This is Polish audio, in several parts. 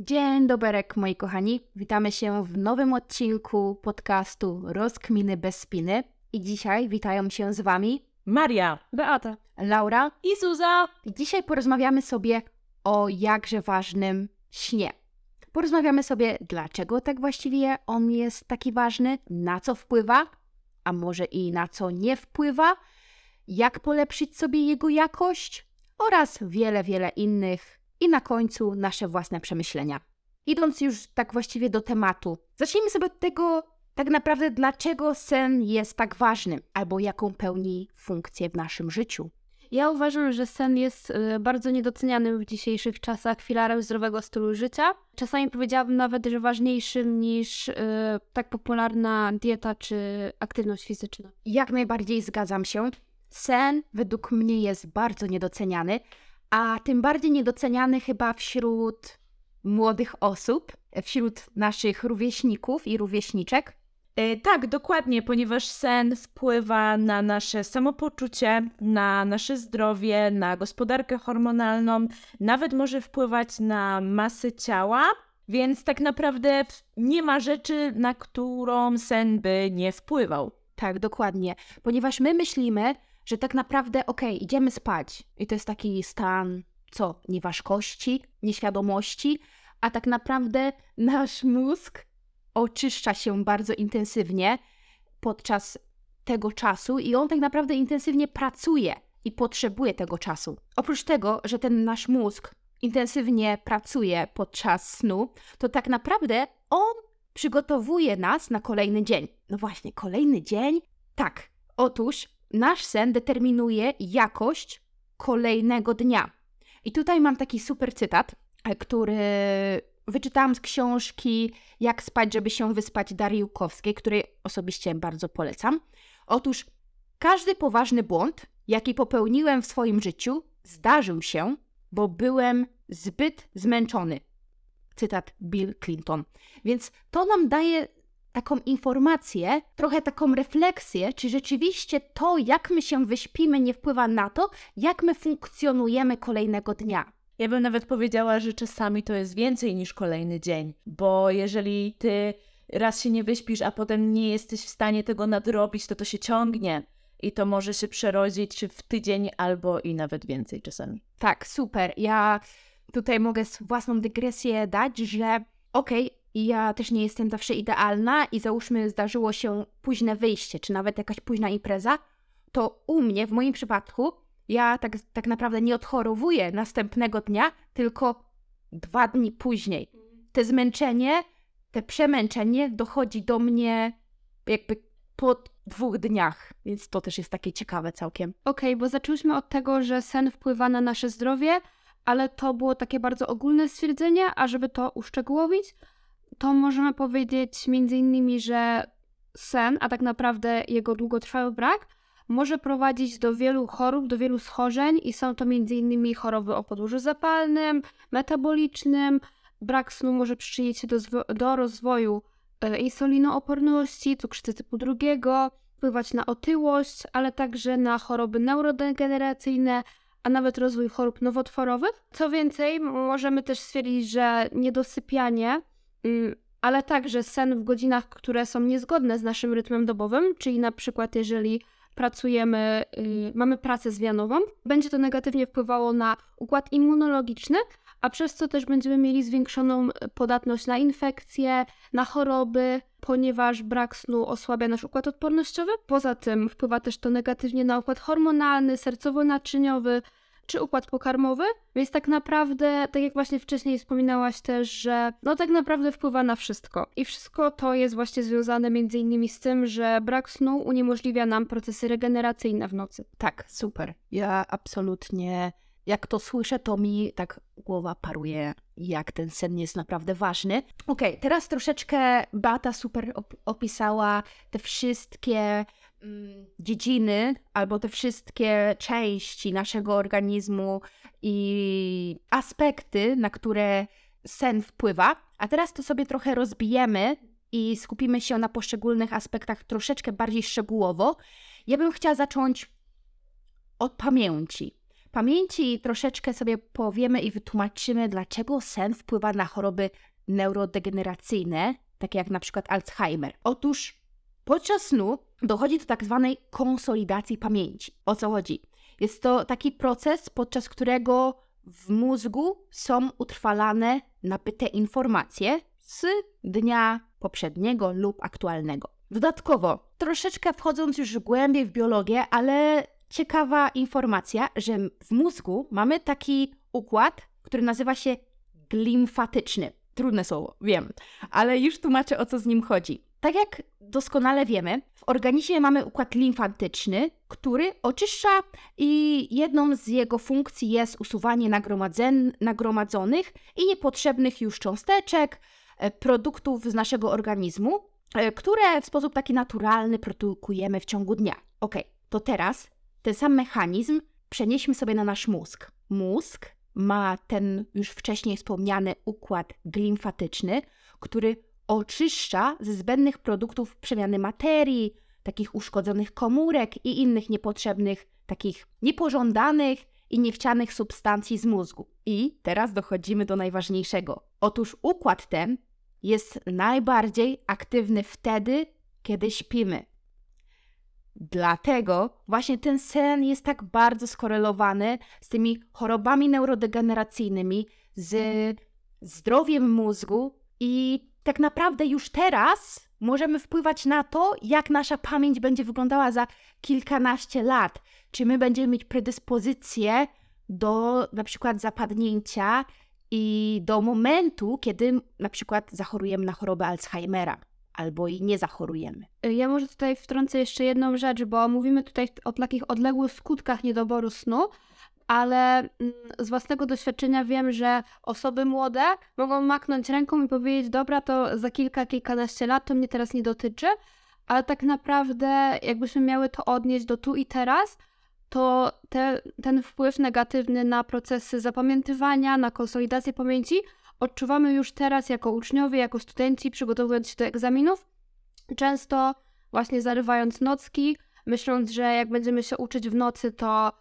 Dzień doberek, moi kochani. Witamy się w nowym odcinku podcastu Rozkminy bez spiny. I dzisiaj witają się z Wami Maria, Beata. Laura. i Zuza. I dzisiaj porozmawiamy sobie o jakże ważnym śnie. Porozmawiamy sobie, dlaczego tak właściwie on jest taki ważny, na co wpływa, a może i na co nie wpływa, jak polepszyć sobie jego jakość oraz wiele, wiele innych. I na końcu nasze własne przemyślenia. Idąc już tak właściwie do tematu, zacznijmy sobie od tego, tak naprawdę, dlaczego sen jest tak ważny, albo jaką pełni funkcję w naszym życiu. Ja uważam, że sen jest y, bardzo niedocenianym w dzisiejszych czasach filarem zdrowego stylu życia. Czasami powiedziałabym nawet, że ważniejszym niż y, tak popularna dieta czy aktywność fizyczna. Jak najbardziej zgadzam się. Sen według mnie jest bardzo niedoceniany, a tym bardziej niedoceniany chyba wśród młodych osób, wśród naszych rówieśników i rówieśniczek. E, tak, dokładnie, ponieważ sen wpływa na nasze samopoczucie, na nasze zdrowie, na gospodarkę hormonalną, nawet może wpływać na masę ciała, więc tak naprawdę nie ma rzeczy, na którą sen by nie wpływał. Tak, dokładnie. Ponieważ my myślimy, że tak naprawdę, okej, idziemy spać i to jest taki stan, co, nieważkości, nieświadomości, a tak naprawdę nasz mózg oczyszcza się bardzo intensywnie podczas tego czasu i on tak naprawdę intensywnie pracuje i potrzebuje tego czasu. Oprócz tego, że ten nasz mózg intensywnie pracuje podczas snu, to tak naprawdę on przygotowuje nas na kolejny dzień. No właśnie, kolejny dzień? Tak. Otóż nasz sen determinuje jakość kolejnego dnia. I tutaj mam taki super cytat, e, który wyczytałam z książki Jak spać, żeby się wyspać Darii Łukowskiej, której osobiście bardzo polecam. Otóż każdy poważny błąd, jaki popełniłem w swoim życiu, zdarzył się, bo byłem zbyt zmęczony. Cytat Bill Clinton. Więc to nam daje taką informację, trochę taką refleksję, czy rzeczywiście to, jak my się wyśpimy, nie wpływa na to, jak my funkcjonujemy kolejnego dnia. Ja bym nawet powiedziała, że czasami to jest więcej niż kolejny dzień, bo jeżeli ty raz się nie wyśpisz, a potem nie jesteś w stanie tego nadrobić, to to się ciągnie i to może się przerodzić w tydzień albo i nawet więcej czasami. Tak, super. Ja tutaj mogę własną dygresję dać, że okej, ja też nie jestem zawsze idealna i załóżmy zdarzyło się późne wyjście, czy nawet jakaś późna impreza, to u mnie, w moim przypadku, ja tak, tak naprawdę nie odchorowuję następnego dnia, tylko dwa dni później. Te zmęczenie, te przemęczenie dochodzi do mnie jakby po dwóch dniach, więc to też jest takie ciekawe całkiem. Okej, bo zaczęłyśmy od tego, że sen wpływa na nasze zdrowie, ale to było takie bardzo ogólne stwierdzenie, a żeby to uszczegółowić, to możemy powiedzieć między innymi, że sen, a tak naprawdę jego długotrwały brak, może prowadzić do wielu chorób, do wielu schorzeń i są to innymi choroby o podłożu zapalnym, metabolicznym. Brak snu może przyczynić się do, do rozwoju e, insulinooporności, cukrzycy typu drugiego, wpływać na otyłość, ale także na choroby neurodegeneracyjne, a nawet rozwój chorób nowotworowych. Co więcej, możemy też stwierdzić, że niedosypianie, ale także sen w godzinach, które są niezgodne z naszym rytmem dobowym, czyli na przykład jeżeli pracujemy, y, mamy pracę zmianową, będzie to negatywnie wpływało na układ immunologiczny, a przez co też będziemy mieli zwiększoną podatność na infekcje, na choroby, ponieważ brak snu osłabia nasz układ odpornościowy. Poza tym wpływa też to negatywnie na układ hormonalny, sercowo-naczyniowy czy układ pokarmowy, więc tak naprawdę, tak jak właśnie wcześniej wspominałaś też, że no tak naprawdę wpływa na wszystko. I wszystko to jest właśnie związane między innymi z tym, że brak snu uniemożliwia nam procesy regeneracyjne w nocy. Tak, super. Ja absolutnie, jak to słyszę, to mi tak głowa paruje, jak ten sen jest naprawdę ważny. Okej, teraz troszeczkę Beata super op- opisała te wszystkie dziedziny, albo te wszystkie części naszego organizmu i aspekty, na które sen wpływa. A teraz to sobie trochę rozbijemy i skupimy się na poszczególnych aspektach troszeczkę bardziej szczegółowo. Ja bym chciała zacząć od pamięci. pamięci troszeczkę sobie powiemy i wytłumaczymy, dlaczego sen wpływa na choroby neurodegeneracyjne, takie jak na przykład Alzheimer. Otóż podczas snu dochodzi do tak zwanej konsolidacji pamięci. O co chodzi? Jest to taki proces, podczas którego w mózgu są utrwalane nabyte informacje z dnia poprzedniego lub aktualnego. Dodatkowo, troszeczkę wchodząc już głębiej w biologię, ale ciekawa informacja, że w mózgu mamy taki układ, który nazywa się glimfatyczny. Trudne słowo, wiem, ale już tłumaczę o co z nim chodzi. Tak jak doskonale wiemy, w organizmie mamy układ limfatyczny, który oczyszcza i jedną z jego funkcji jest usuwanie nagromadzonych i niepotrzebnych już cząsteczek, e, produktów z naszego organizmu, e, które w sposób taki naturalny produkujemy w ciągu dnia. Ok, to teraz ten sam mechanizm przenieśmy sobie na nasz mózg. Mózg ma ten już wcześniej wspomniany układ glimfatyczny, który oczyszcza ze zbędnych produktów przemiany materii, takich uszkodzonych komórek i innych niepotrzebnych, takich niepożądanych i niechcianych substancji z mózgu. I teraz dochodzimy do najważniejszego. Otóż układ ten jest najbardziej aktywny wtedy, kiedy śpimy. Dlatego właśnie ten sen jest tak bardzo skorelowany z tymi chorobami neurodegeneracyjnymi, z zdrowiem mózgu i tak naprawdę już teraz możemy wpływać na to, jak nasza pamięć będzie wyglądała za kilkanaście lat. Czy my będziemy mieć predyspozycję do na przykład zapadnięcia i do momentu, kiedy na przykład zachorujemy na chorobę Alzheimera albo i nie zachorujemy. Ja może tutaj wtrącę jeszcze jedną rzecz, bo mówimy tutaj o takich odległych skutkach niedoboru snu, ale mm, z własnego doświadczenia wiem, że osoby młode mogą maknąć ręką i powiedzieć: Dobra, to za kilka, kilkanaście lat to mnie teraz nie dotyczy, ale tak naprawdę, jakbyśmy miały to odnieść do tu i teraz, to te, ten wpływ negatywny na procesy zapamiętywania, na konsolidację pamięci odczuwamy już teraz jako uczniowie, jako studenci, przygotowując się do egzaminów, często właśnie zarywając nocki, myśląc, że jak będziemy się uczyć w nocy, to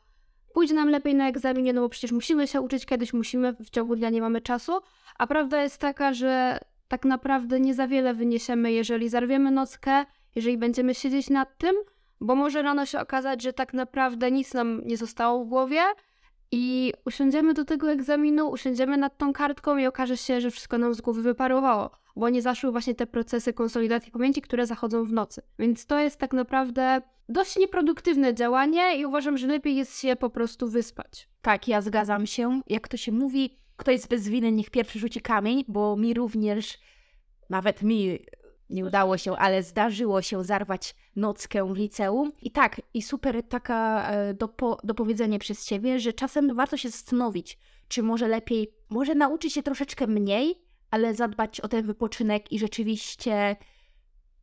pójdzie nam lepiej na egzaminie, no bo przecież musimy się uczyć kiedyś, musimy, w ciągu dnia nie mamy czasu, a prawda jest taka, że tak naprawdę nie za wiele wyniesiemy, jeżeli zarwiemy nockę, jeżeli będziemy siedzieć nad tym, bo może rano się okazać, że tak naprawdę nic nam nie zostało w głowie i usiądziemy do tego egzaminu, usiądziemy nad tą kartką i okaże się, że wszystko nam z głowy wyparowało, bo nie zaszły właśnie te procesy konsolidacji pamięci, które zachodzą w nocy. Więc to jest tak naprawdę dość nieproduktywne działanie i uważam, że lepiej jest się po prostu wyspać. Tak, ja zgadzam się. Jak to się mówi, kto jest bez winy, niech pierwszy rzuci kamień, bo mi również, nawet mi nie udało się, ale zdarzyło się zarwać nockę w liceum. I tak, i super taka e, dopo, dopowiedzenie przez ciebie, że czasem warto się zastanowić, czy może lepiej, może nauczyć się troszeczkę mniej, ale zadbać o ten wypoczynek i rzeczywiście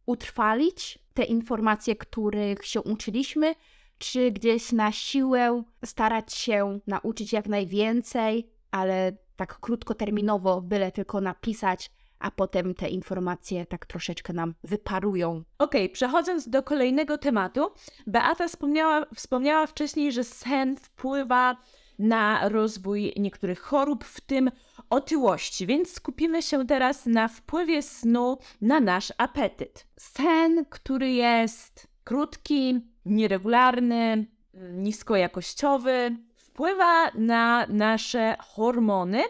utrwalić te informacje, których się uczyliśmy, czy gdzieś na siłę starać się nauczyć jak najwięcej, ale tak krótkoterminowo, byle tylko napisać, a potem te informacje tak troszeczkę nam wyparują. Okay, przechodząc do kolejnego tematu, Beata wspomniała, wspomniała wcześniej, że sen wpływa na rozwój niektórych chorób, w tym otyłości, więc skupimy się teraz na wpływie snu na nasz apetyt. Sen, który jest krótki, nieregularny, niskojakościowy, wpływa na nasze hormony,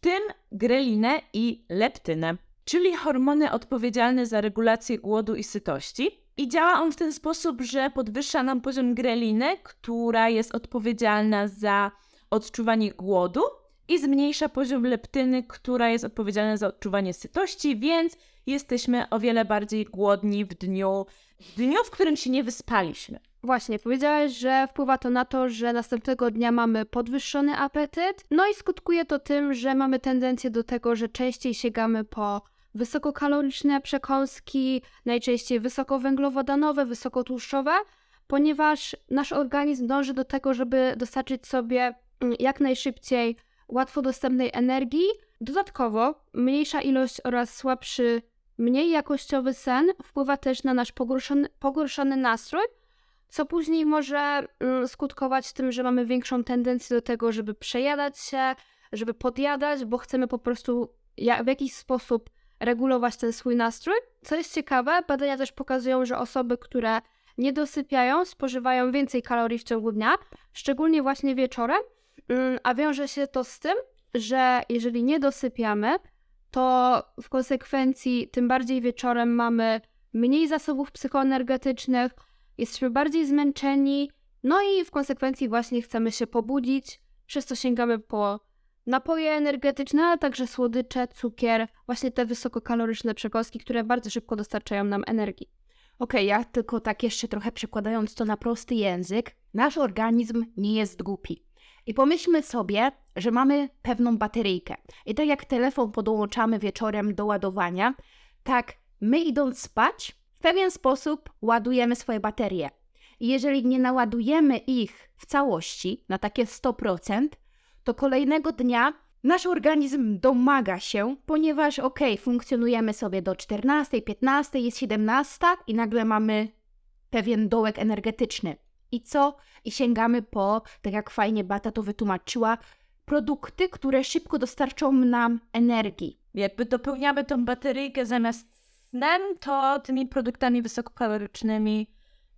w tym grelinę i leptynę, czyli hormony odpowiedzialne za regulację głodu i sytości. I działa on w ten sposób, że podwyższa nam poziom greliny, która jest odpowiedzialna za odczuwanie głodu i zmniejsza poziom leptyny, która jest odpowiedzialna za odczuwanie sytości, więc jesteśmy o wiele bardziej głodni w dniu, w dniu, w którym się nie wyspaliśmy. Właśnie, powiedziałaś, że wpływa to na to, że następnego dnia mamy podwyższony apetyt, no i skutkuje to tym, że mamy tendencję do tego, że częściej sięgamy po wysokokaloryczne przekąski, najczęściej wysokowęglowodanowe, wysokotłuszczowe, ponieważ nasz organizm dąży do tego, żeby dostarczyć sobie mm, jak najszybciej łatwo dostępnej energii. Dodatkowo mniejsza ilość oraz słabszy, mniej jakościowy sen wpływa też na nasz pogorszony, pogorszony nastrój, co później może mm, skutkować tym, że mamy większą tendencję do tego, żeby przejadać się, żeby podjadać, bo chcemy po prostu w jakiś sposób regulować ten swój nastrój. Co jest ciekawe, badania też pokazują, że osoby, które nie dosypiają, spożywają więcej kalorii w ciągu dnia, szczególnie właśnie wieczorem, mm, a wiąże się to z tym, że jeżeli nie dosypiamy, to w konsekwencji tym bardziej wieczorem mamy mniej zasobów psychoenergetycznych, jesteśmy bardziej zmęczeni, no i w konsekwencji właśnie chcemy się pobudzić, przez co sięgamy po napoje energetyczne, ale także słodycze, cukier, właśnie te wysokokaloryczne przekąski, które bardzo szybko dostarczają nam energii. Okej, okay, ja tylko tak jeszcze trochę przekładając to na prosty język, nasz organizm nie jest głupi. I pomyślmy sobie, że mamy pewną bateryjkę. I tak jak telefon podłączamy wieczorem do ładowania, tak my idąc spać, w pewien sposób ładujemy swoje baterie. I jeżeli nie naładujemy ich w całości na takie 100%, to kolejnego dnia nasz organizm domaga się, ponieważ ok, funkcjonujemy sobie do 14, 15, jest 17 i nagle mamy pewien dołek energetyczny. I co? I sięgamy po, tak jak fajnie Bata to wytłumaczyła, produkty, które szybko dostarczą nam energii. Jakby dopełniamy tą bateryjkę zamiast snem, to tymi produktami wysokokalorycznymi,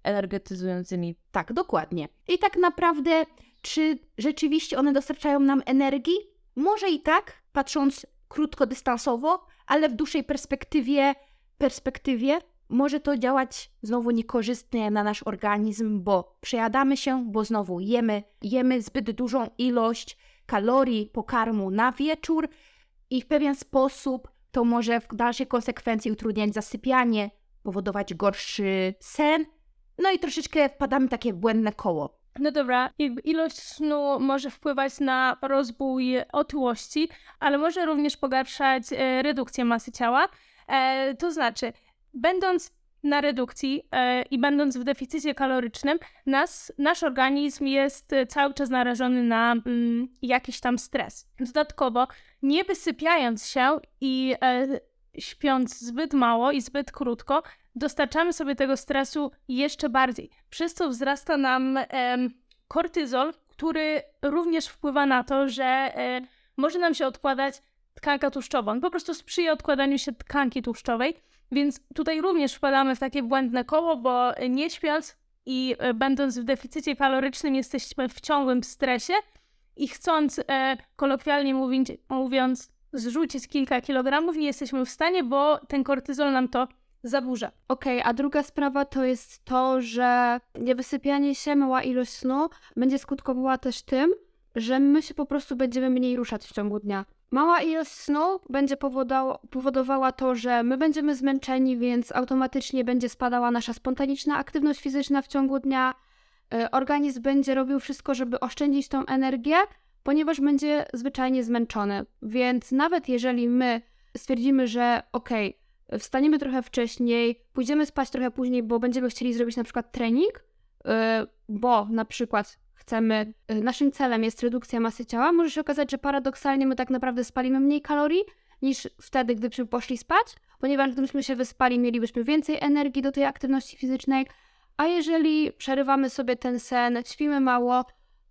energetyzującymi. Tak, dokładnie. I tak naprawdę, czy rzeczywiście one dostarczają nam energii? Może i tak, patrząc krótkodystansowo, ale w dłuższej perspektywie, perspektywie może to działać znowu niekorzystnie na nasz organizm, bo przejadamy się, bo znowu jemy, jemy zbyt dużą ilość kalorii pokarmu na wieczór i w pewien sposób to może w dalszej konsekwencji utrudniać zasypianie, powodować gorszy sen, no i troszeczkę wpadamy w takie błędne koło. No dobra, jakby ilość snu może wpływać na rozbój otyłości, ale może również pogarszać e, redukcję masy ciała. E, to znaczy, będąc na redukcji e, i będąc w deficycie kalorycznym, nas, nasz organizm jest e, cały czas narażony na mm, jakiś tam stres. Dodatkowo, nie wysypiając się i e, śpiąc zbyt mało i zbyt krótko, dostarczamy sobie tego stresu jeszcze bardziej, przez co wzrasta nam kortyzol, który również wpływa na to, że może nam się odkładać tkanka tłuszczowa. On po prostu sprzyja odkładaniu się tkanki tłuszczowej, więc tutaj również wpadamy w takie błędne koło, bo nie śpiąc i e, będąc w deficycie kalorycznym jesteśmy w ciągłym stresie i chcąc e, kolokwialnie mówiąc, mówiąc zrzucić kilka kilogramów nie jesteśmy w stanie, bo ten kortyzol nam to zaburza. Okej, okay, a druga sprawa to jest to, że niewysypianie się, mała ilość snu będzie skutkowała też tym, że my się po prostu będziemy mniej ruszać w ciągu dnia. Mała ilość snu będzie powodowała to, że my będziemy zmęczeni, więc automatycznie będzie spadała nasza spontaniczna aktywność fizyczna w ciągu dnia. E, organizm będzie robił wszystko, żeby oszczędzić tą energię, ponieważ będzie zwyczajnie zmęczony. Więc nawet jeżeli my stwierdzimy, że okej, okay, wstaniemy trochę wcześniej, pójdziemy spać trochę później, bo będziemy chcieli zrobić na przykład trening, e, bo na przykład chcemy, y, naszym celem jest redukcja masy ciała, może się okazać, że paradoksalnie my tak naprawdę spalimy mniej kalorii niż wtedy, gdybyśmy poszli spać, ponieważ gdybyśmy się wyspali, mielibyśmy więcej energii do tej aktywności fizycznej, a jeżeli przerywamy sobie ten sen, śpimy mało,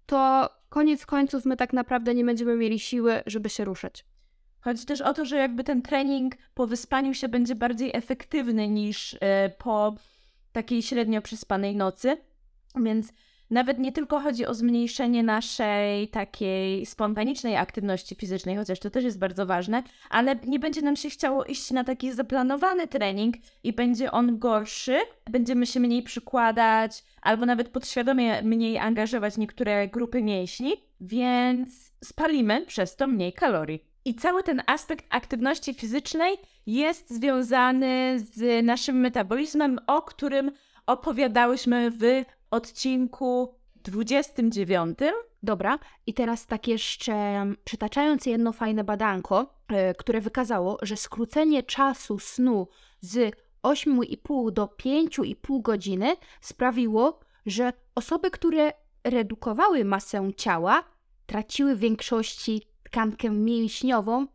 to koniec końców my tak naprawdę nie będziemy mieli siły, żeby się ruszać. Chodzi też o to, że jakby ten trening po wyspaniu się będzie bardziej efektywny niż yy, po takiej średnio przespanej nocy, więc nawet nie tylko chodzi o zmniejszenie naszej takiej spontanicznej aktywności fizycznej, chociaż to też jest bardzo ważne, ale nie będzie nam się chciało iść na taki zaplanowany trening i będzie on gorszy, będziemy się mniej przykładać, albo nawet podświadomie mniej angażować niektóre grupy mięśni, więc spalimy przez to mniej kalorii. I cały ten aspekt aktywności fizycznej jest związany z naszym metabolizmem, o którym opowiadałyśmy w odcinku 29. Dobra, i teraz tak jeszcze przytaczając jedno fajne badanko, yy, które wykazało, że skrócenie czasu snu z 8,5 do 5,5 godziny sprawiło, że osoby, które redukowały masę ciała, traciły w większości tkankę mięśniową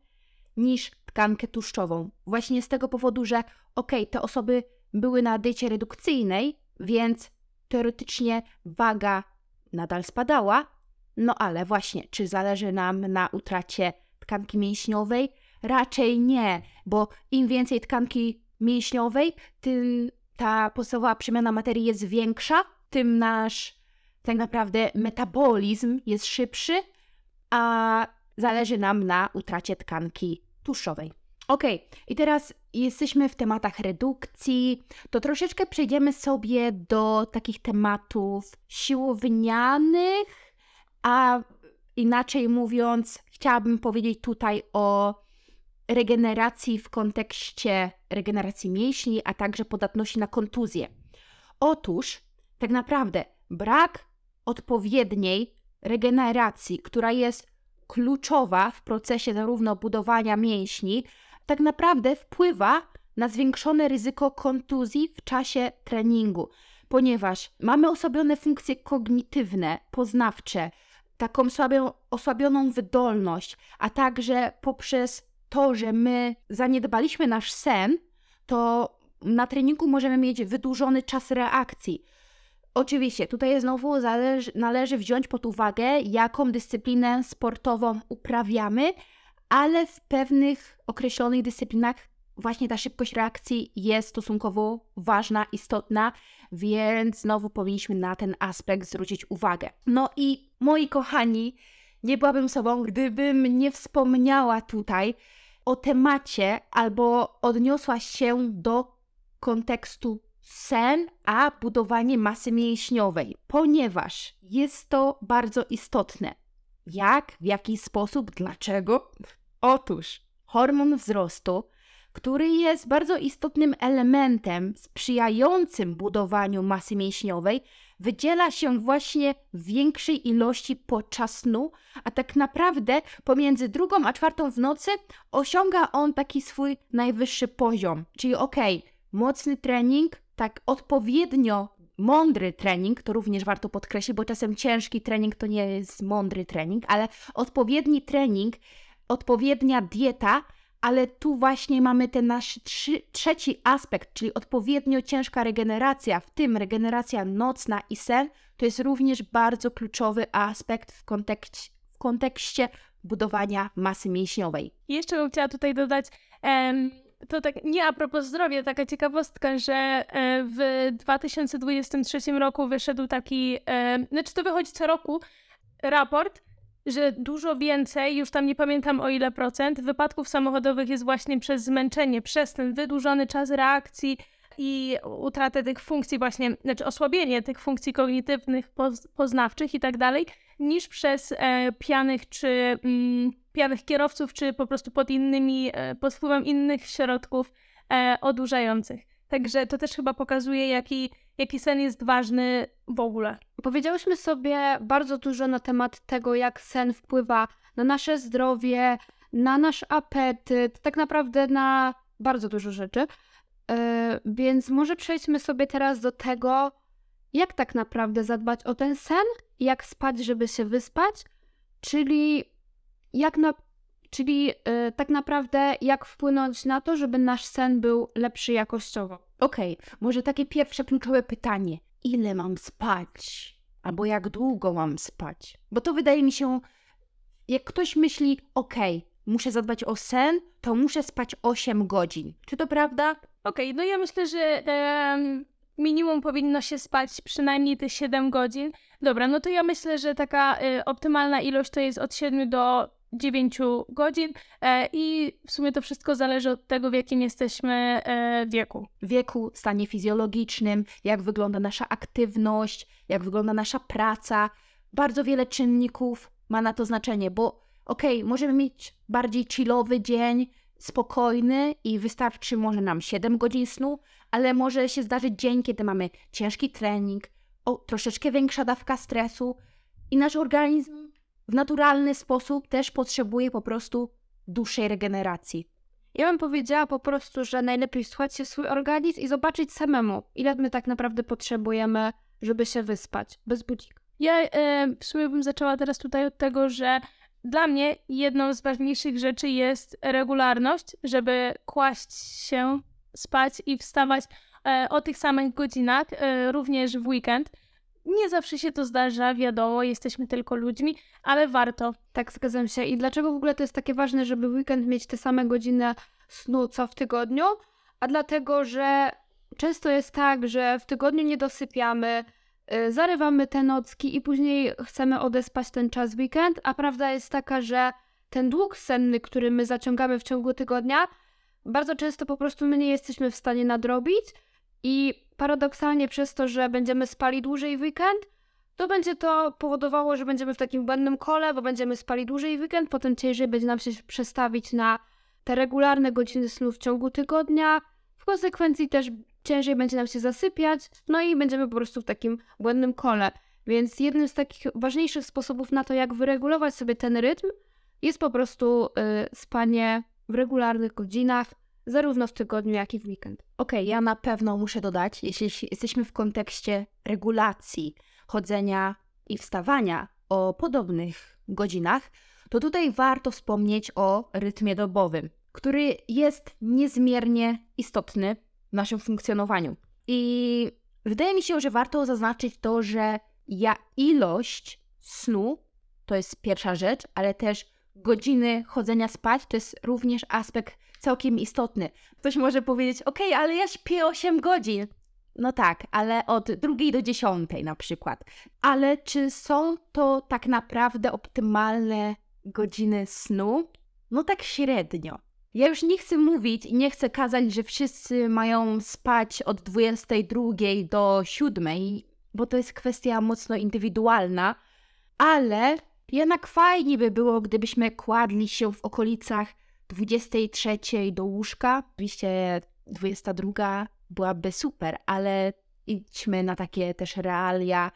niż tkankę tłuszczową. Właśnie z tego powodu, że ok, te osoby były na diecie redukcyjnej, więc teoretycznie waga nadal spadała, no ale właśnie, czy zależy nam na utracie tkanki mięśniowej? Raczej nie, bo im więcej tkanki mięśniowej, tym ta podstawowa przemiana materii jest większa, tym nasz tak naprawdę metabolizm jest szybszy, a zależy nam na utracie tkanki tłuszczowej. Ok, i teraz jesteśmy w tematach redukcji, to troszeczkę przejdziemy sobie do takich tematów siłownianych, a inaczej mówiąc, chciałabym powiedzieć tutaj o regeneracji w kontekście regeneracji mięśni, a także podatności na kontuzję. Otóż, tak naprawdę, brak odpowiedniej regeneracji, która jest kluczowa w procesie zarówno budowania mięśni, tak naprawdę wpływa na zwiększone ryzyko kontuzji w czasie treningu, ponieważ mamy osłabione funkcje kognitywne, poznawcze, taką słabią, osłabioną wydolność, a także poprzez to, że my zaniedbaliśmy nasz sen, to na treningu możemy mieć wydłużony czas reakcji. Oczywiście, tutaj znowu zależy, należy wziąć pod uwagę, jaką dyscyplinę sportową uprawiamy, ale w pewnych określonych dyscyplinach właśnie ta szybkość reakcji jest stosunkowo ważna, istotna, więc znowu powinniśmy na ten aspekt zwrócić uwagę. No i moi kochani, nie byłabym sobą, gdybym nie wspomniała tutaj o temacie albo odniosła się do kontekstu sen, a budowanie masy mięśniowej, ponieważ jest to bardzo istotne. Jak, w jaki sposób, dlaczego? Otóż hormon wzrostu, który jest bardzo istotnym elementem sprzyjającym budowaniu masy mięśniowej, wydziela się właśnie w większej ilości podczas snu, a tak naprawdę pomiędzy drugą a czwartą w nocy osiąga on taki swój najwyższy poziom. Czyli okay, mocny trening, tak odpowiednio mądry trening, to również warto podkreślić, bo czasem ciężki trening to nie jest mądry trening, ale odpowiedni trening, odpowiednia dieta, ale tu właśnie mamy ten nasz trzy, trzeci aspekt, czyli odpowiednio ciężka regeneracja, w tym regeneracja nocna i sen, to jest również bardzo kluczowy aspekt w kontekście, w kontekście budowania masy mięśniowej. Jeszcze bym chciała tutaj dodać, em, to tak nie a propos zdrowia, taka ciekawostka, że e, w 2023 roku wyszedł taki, e, znaczy to wychodzi co roku, raport, że dużo więcej, już tam nie pamiętam o ile procent, wypadków samochodowych jest właśnie przez zmęczenie, przez ten wydłużony czas reakcji i utratę tych funkcji właśnie, znaczy osłabienie tych funkcji kognitywnych, poznawczych i tak dalej, niż przez e, pianych czy mm, pijanych kierowców, czy po prostu pod innymi, e, pod wpływem innych środków e, odurzających. Także to też chyba pokazuje, jaki, jaki sen jest ważny w ogóle. Powiedziałyśmy sobie bardzo dużo na temat tego, jak sen wpływa na nasze zdrowie, na nasz apetyt, tak naprawdę na bardzo dużo rzeczy. Yy, więc może przejdźmy sobie teraz do tego, jak tak naprawdę zadbać o ten sen, jak spać, żeby się wyspać, czyli jak na, czyli yy, tak naprawdę jak wpłynąć na to, żeby nasz sen był lepszy jakościowo. Okej, okay, może takie pierwsze kluczowe pytanie. Ile mam spać? Albo jak długo mam spać? Bo to wydaje mi się, jak ktoś myśli, okej, okay, muszę zadbać o sen, to muszę spać 8 godzin. Czy to prawda? Okej, okay, no ja myślę, że um, minimum powinno się spać przynajmniej te 7 godzin. Dobra, no to ja myślę, że taka y, optymalna ilość to jest od 7 do 9 godzin e, i w sumie to wszystko zależy od tego, w jakim jesteśmy e, wieku. Wieku, stanie fizjologicznym, jak wygląda nasza aktywność, jak wygląda nasza praca. Bardzo wiele czynników ma na to znaczenie, bo okej, okay, możemy mieć bardziej chillowy dzień, spokojny i wystarczy może nam 7 godzin snu, ale może się zdarzyć dzień, kiedy mamy ciężki trening, o, troszeczkę większa dawka stresu i nasz organizm w naturalny sposób też potrzebuje po prostu dłuższej regeneracji. Ja bym powiedziała po prostu, że najlepiej słuchać się swój organizm i zobaczyć samemu, ile my tak naprawdę potrzebujemy, żeby się wyspać, bez budzika. Ja e, w sumie bym zaczęła teraz tutaj od tego, że dla mnie jedną z ważniejszych rzeczy jest regularność, żeby kłaść się, spać i wstawać e, o tych samych godzinach, e, również w weekend. Nie zawsze się to zdarza, wiadomo, jesteśmy tylko ludźmi, ale warto. Tak, zgadzam się. I dlaczego w ogóle to jest takie ważne, żeby weekend mieć te same godziny snu co w tygodniu? A dlatego, że często jest tak, że w tygodniu nie dosypiamy, y, zarywamy te nocki i później chcemy odespać ten czas weekend, a prawda jest taka, że ten dług senny, który my zaciągamy w ciągu tygodnia, bardzo często po prostu my nie jesteśmy w stanie nadrobić i paradoksalnie przez to, że będziemy spali dłużej w weekend, to będzie to powodowało, że będziemy w takim błędnym kole, bo będziemy spali dłużej w weekend, potem ciężej będzie nam się przestawić na te regularne godziny snu w ciągu tygodnia. W konsekwencji też ciężej będzie nam się zasypiać, no i będziemy po prostu w takim błędnym kole. Więc jednym z takich ważniejszych sposobów na to, jak wyregulować sobie ten rytm, jest po prostu y, spanie w regularnych godzinach, zarówno w tygodniu, jak i w weekend. Okej, okay, ja na pewno muszę dodać, jeśli jesteśmy w kontekście regulacji chodzenia i wstawania o podobnych godzinach, to tutaj warto wspomnieć o rytmie dobowym, który jest niezmiernie istotny w naszym funkcjonowaniu. I wydaje mi się, że warto zaznaczyć to, że ja ilość snu to jest pierwsza rzecz, ale też godziny chodzenia spać to jest również aspekt całkiem istotny. Ktoś może powiedzieć, ok, ale ja śpię 8 godzin. No tak, ale od drugiej do dziesiątej na przykład. Ale czy są to tak naprawdę optymalne godziny snu? No tak średnio. Ja już nie chcę mówić i nie chcę kazać, że wszyscy mają spać od 22 do 7, bo to jest kwestia mocno indywidualna, ale jednak fajnie by było, gdybyśmy kładli się w okolicach 23 do łóżka. Oczywiście 22 byłaby super, ale idźmy na takie też realia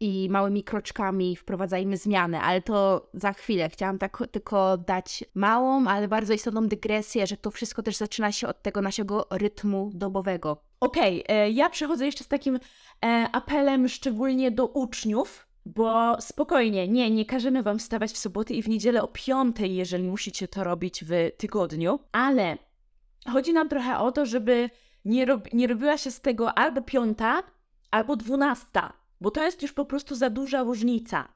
i małymi kroczkami wprowadzajmy zmiany, ale to za chwilę. Chciałam tak tylko dać małą, ale bardzo istotną dygresję, że to wszystko też zaczyna się od tego naszego rytmu dobowego. Okej, okay, e, ja przechodzę jeszcze z takim e, apelem szczególnie do uczniów, bo spokojnie, nie, nie każemy wam wstawać w soboty i w niedzielę o piątej, jeżeli musicie to robić w tygodniu, ale chodzi nam trochę o to, żeby nie, rob, nie robiła się z tego albo piąta, albo dwunasta, bo to jest już po prostu za duża różnica.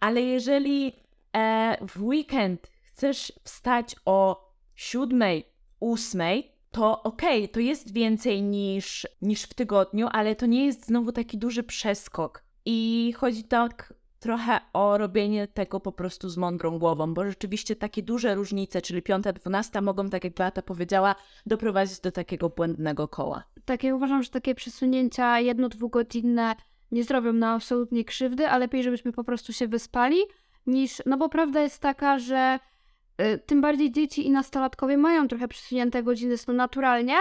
Ale jeżeli e, w weekend chcesz wstać o siódmej, ósmej, to okej, okay, to jest więcej niż, niż w tygodniu, ale to nie jest znowu taki duży przeskok. I chodzi tak trochę o robienie tego po prostu z mądrą głową, bo rzeczywiście takie duże różnice, czyli piąta, dwunasta, mogą, tak jak Beata powiedziała, doprowadzić do takiego błędnego koła. Tak, ja uważam, że takie przesunięcia jedno-dwugodzinne nie zrobią nam absolutnie krzywdy, a lepiej, żebyśmy po prostu się wyspali, niż, no bo prawda jest taka, że y, tym bardziej dzieci i nastolatkowie mają trochę przesunięte godziny snu naturalnie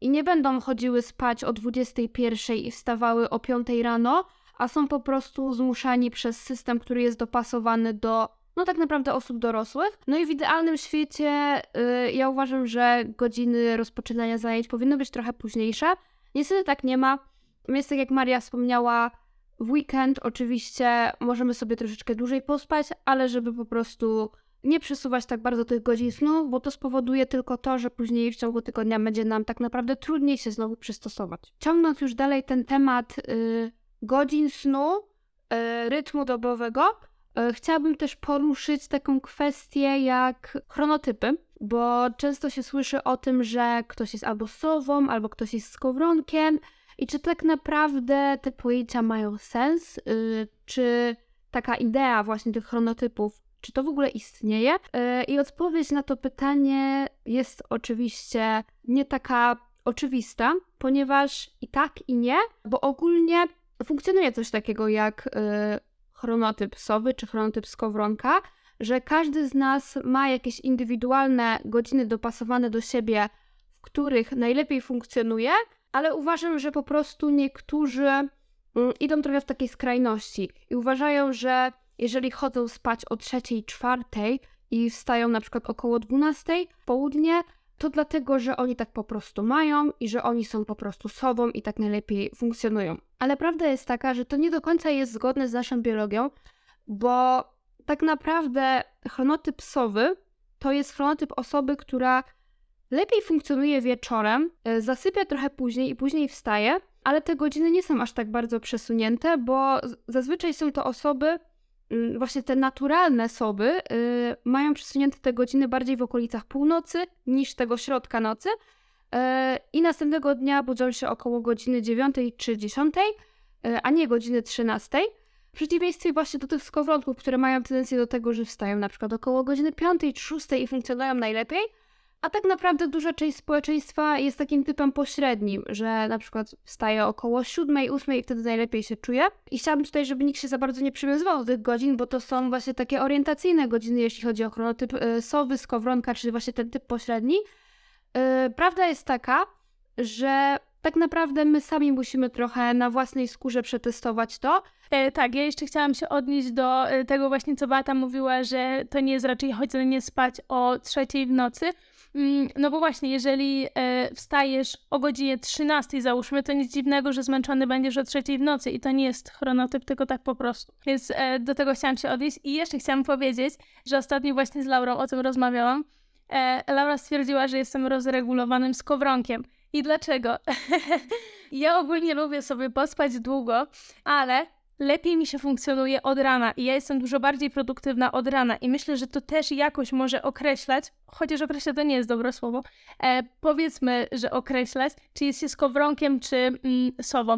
i nie będą chodziły spać o 21 i wstawały o 5 rano, a są po prostu zmuszani przez system, który jest dopasowany do, no tak naprawdę osób dorosłych. No i w idealnym świecie yy, ja uważam, że godziny rozpoczynania zajęć powinny być trochę późniejsze. Niestety tak nie ma. Jest tak jak Maria wspomniała, w weekend oczywiście możemy sobie troszeczkę dłużej pospać, ale żeby po prostu nie przesuwać tak bardzo tych godzin snu, bo to spowoduje tylko to, że później w ciągu tygodnia będzie nam tak naprawdę trudniej się znowu przystosować. Ciągnąc już dalej ten temat yy, godzin snu, e, rytmu dobowego, e, chciałabym też poruszyć taką kwestię jak chronotypy, bo często się słyszy o tym, że ktoś jest albo sową, albo ktoś jest skowronkiem. I czy tak naprawdę te pojęcia mają sens? Y, czy taka idea właśnie tych chronotypów, czy to w ogóle istnieje? I odpowiedź na to pytanie jest oczywiście nie taka oczywista, ponieważ i tak, i nie, bo ogólnie funkcjonuje coś takiego jak y, chronotyp sowy czy chronotyp skowronka, że każdy z nas ma jakieś indywidualne godziny dopasowane do siebie, w których najlepiej funkcjonuje, ale uważam, że po prostu niektórzy y, idą trochę w takiej skrajności i uważają, że jeżeli chodzą spać o trzeciej, czwartej i wstają na przykład około 12 w południe, to dlatego, że oni tak po prostu mają i że oni są po prostu sobą i tak najlepiej funkcjonują. Ale prawda jest taka, że to nie do końca jest zgodne z naszą biologią, bo tak naprawdę chronotyp sowy to jest chronotyp osoby, która lepiej funkcjonuje wieczorem, e, zasypia trochę później i później wstaje, ale te godziny nie są aż tak bardzo przesunięte, bo zazwyczaj są to osoby, właśnie te naturalne soby, y, mają przesunięte te godziny bardziej w okolicach północy niż tego środka nocy. E, I następnego dnia budzą się około godziny 9 czy 10, e, a nie godziny 13. W przeciwieństwie właśnie do tych skowronków, które mają tendencję do tego, że wstają na przykład około godziny 5 czy 6 i funkcjonują najlepiej, a tak naprawdę duża część społeczeństwa jest takim typem pośrednim, że na przykład wstaje około 7, 8 i wtedy najlepiej się czuje. I chciałabym tutaj, żeby nikt się za bardzo nie przywiązywał do tych godzin, bo to są właśnie takie orientacyjne godziny, jeśli chodzi o chronotyp y, sowy, skowronka, czy właśnie ten typ pośredni. Y, Prawda jest taka, że tak naprawdę my sami musimy trochę na własnej skórze przetestować to. E, tak, ja jeszcze chciałam się odnieść do e, tego właśnie, co Beata mówiła, że to nie jest raczej chodzenie spać o trzeciej w nocy. Mm, No bo właśnie, jeżeli e, wstajesz o godzinie 13 załóżmy, to nic dziwnego, że zmęczony będziesz o trzeciej w nocy i to nie jest chronotyp, tylko tak po prostu. Więc e, do tego chciałam się odnieść i jeszcze chciałam powiedzieć, że ostatnio właśnie z Laurą o tym rozmawiałam. E, Laura stwierdziła, że jestem rozregulowanym skowronkiem. I dlaczego? ja ogólnie lubię sobie pospać długo, ale lepiej mi się funkcjonuje od rana i ja jestem dużo bardziej produktywna od rana i myślę, że to też jakoś może określać, chociaż określa to nie jest dobre słowo, e, powiedzmy, że określać, czy jest się skowronkiem, czy mm, sową.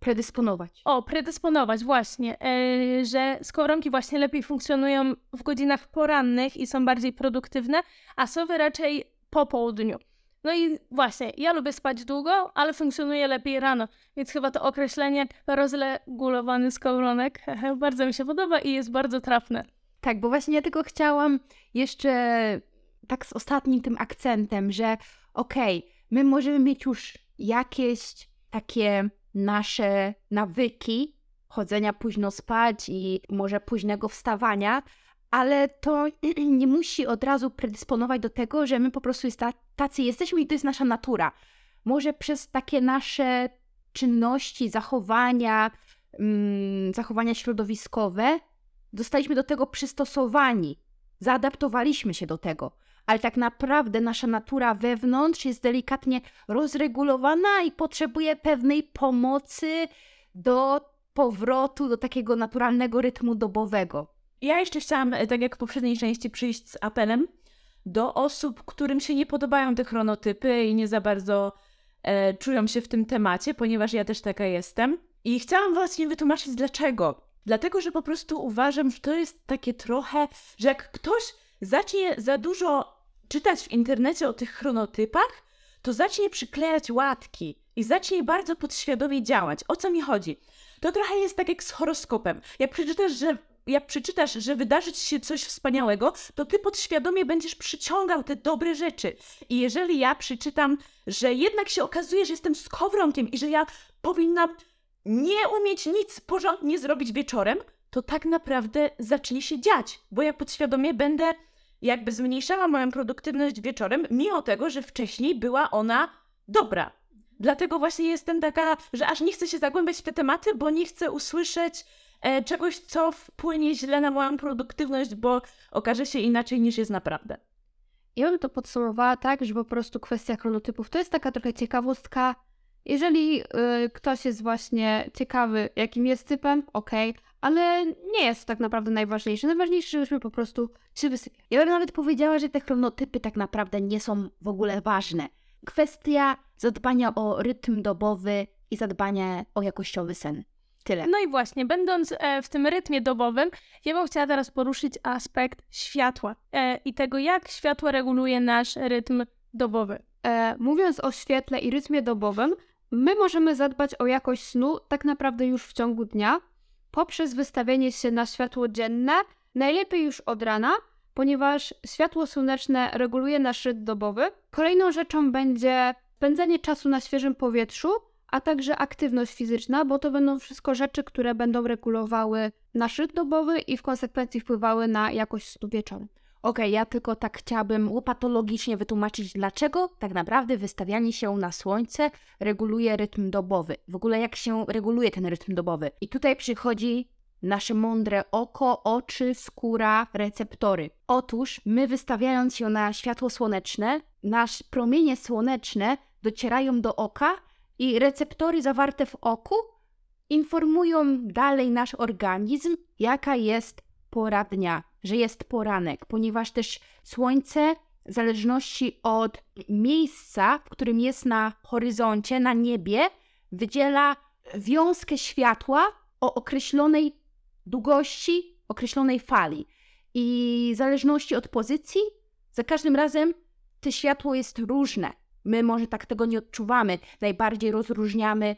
Predysponować. O, predysponować, właśnie, e, że skowronki właśnie lepiej funkcjonują w godzinach porannych i są bardziej produktywne, a sowy raczej po południu. No i właśnie, ja lubię spać długo, ale funkcjonuje lepiej rano, więc chyba to określenie rozregulowany skowronek bardzo mi się podoba i jest bardzo trafne. Tak, bo właśnie ja tylko chciałam jeszcze tak z ostatnim tym akcentem, że okej, my możemy mieć już jakieś takie nasze nawyki chodzenia późno spać i może późnego wstawania, ale to nie musi od razu predysponować do tego, że my po prostu tacy jesteśmy i to jest nasza natura. Może przez takie nasze czynności, zachowania, mm, zachowania środowiskowe zostaliśmy do tego przystosowani, zaadaptowaliśmy się do tego, ale tak naprawdę nasza natura wewnątrz jest delikatnie rozregulowana i potrzebuje pewnej pomocy do powrotu do takiego naturalnego rytmu dobowego. Ja jeszcze chciałam, e, tak jak w poprzedniej części, przyjść z apelem do osób, którym się nie podobają te chronotypy i nie za bardzo e, czują się w tym temacie, ponieważ ja też taka jestem. I chciałam właśnie wytłumaczyć dlaczego. Dlatego, że po prostu uważam, że to jest takie trochę, że jak ktoś zacznie za dużo czytać w internecie o tych chronotypach, to zacznie przyklejać łatki i zacznie bardzo podświadomie działać. O co mi chodzi? To trochę jest tak jak z horoskopem. Jak przeczytasz, że jak przeczytasz, że wydarzy ci się coś wspaniałego, to ty podświadomie będziesz przyciągał te dobre rzeczy. I jeżeli ja przeczytam, że jednak się okazuje, że jestem skowronkiem i że ja powinnam nie umieć nic porządnie zrobić wieczorem, to tak naprawdę zacznie się dziać, bo ja podświadomie będę jakby zmniejszała moją produktywność wieczorem, mimo tego, że wcześniej była ona dobra. Dlatego właśnie jestem taka, że aż nie chcę się zagłębiać w te tematy, bo nie chcę usłyszeć czegoś, co wpłynie źle na moją produktywność, bo okaże się inaczej niż jest naprawdę. Ja bym to podsumowała tak, że po prostu kwestia chronotypów to jest taka trochę ciekawostka. Jeżeli y, ktoś jest właśnie ciekawy, jakim jest typem, okej, ale nie jest tak naprawdę najważniejsze. Najważniejsze, żebyśmy po prostu się wysypiali. Ja bym nawet powiedziała, że te chronotypy tak naprawdę nie są w ogóle ważne. Kwestia zadbania o rytm dobowy i zadbania o jakościowy sen. Tyle. No i właśnie, będąc e, w tym rytmie dobowym, ja bym chciała teraz poruszyć aspekt światła e, i tego, jak światło reguluje nasz rytm dobowy. E, mówiąc o świetle i rytmie dobowym, my możemy zadbać o jakość snu tak naprawdę już w ciągu dnia poprzez wystawienie się na światło dzienne, najlepiej już od rana, ponieważ światło słoneczne reguluje nasz rytm dobowy. Kolejną rzeczą będzie spędzanie czasu na świeżym powietrzu, a także aktywność fizyczna, bo to będą wszystko rzeczy, które będą regulowały nasz rytm dobowy i w konsekwencji wpływały na jakość snu wieczorem. Okej, ja tylko tak chciałabym łopatologicznie wytłumaczyć, dlaczego tak naprawdę wystawianie się na słońce reguluje rytm dobowy. W ogóle jak się reguluje ten rytm dobowy. I tutaj przychodzi nasze mądre oko, oczy, skóra, receptory. Otóż my wystawiając się na światło słoneczne, nasz promienie słoneczne docierają do oka i receptory zawarte w oku informują dalej nasz organizm, jaka jest pora dnia, że jest poranek, ponieważ też słońce w zależności od miejsca, w którym jest na horyzoncie, na niebie, wydziela wiązkę światła o określonej długości, określonej fali. I w zależności od pozycji, za każdym razem to światło jest różne. My może tak tego nie odczuwamy. Najbardziej rozróżniamy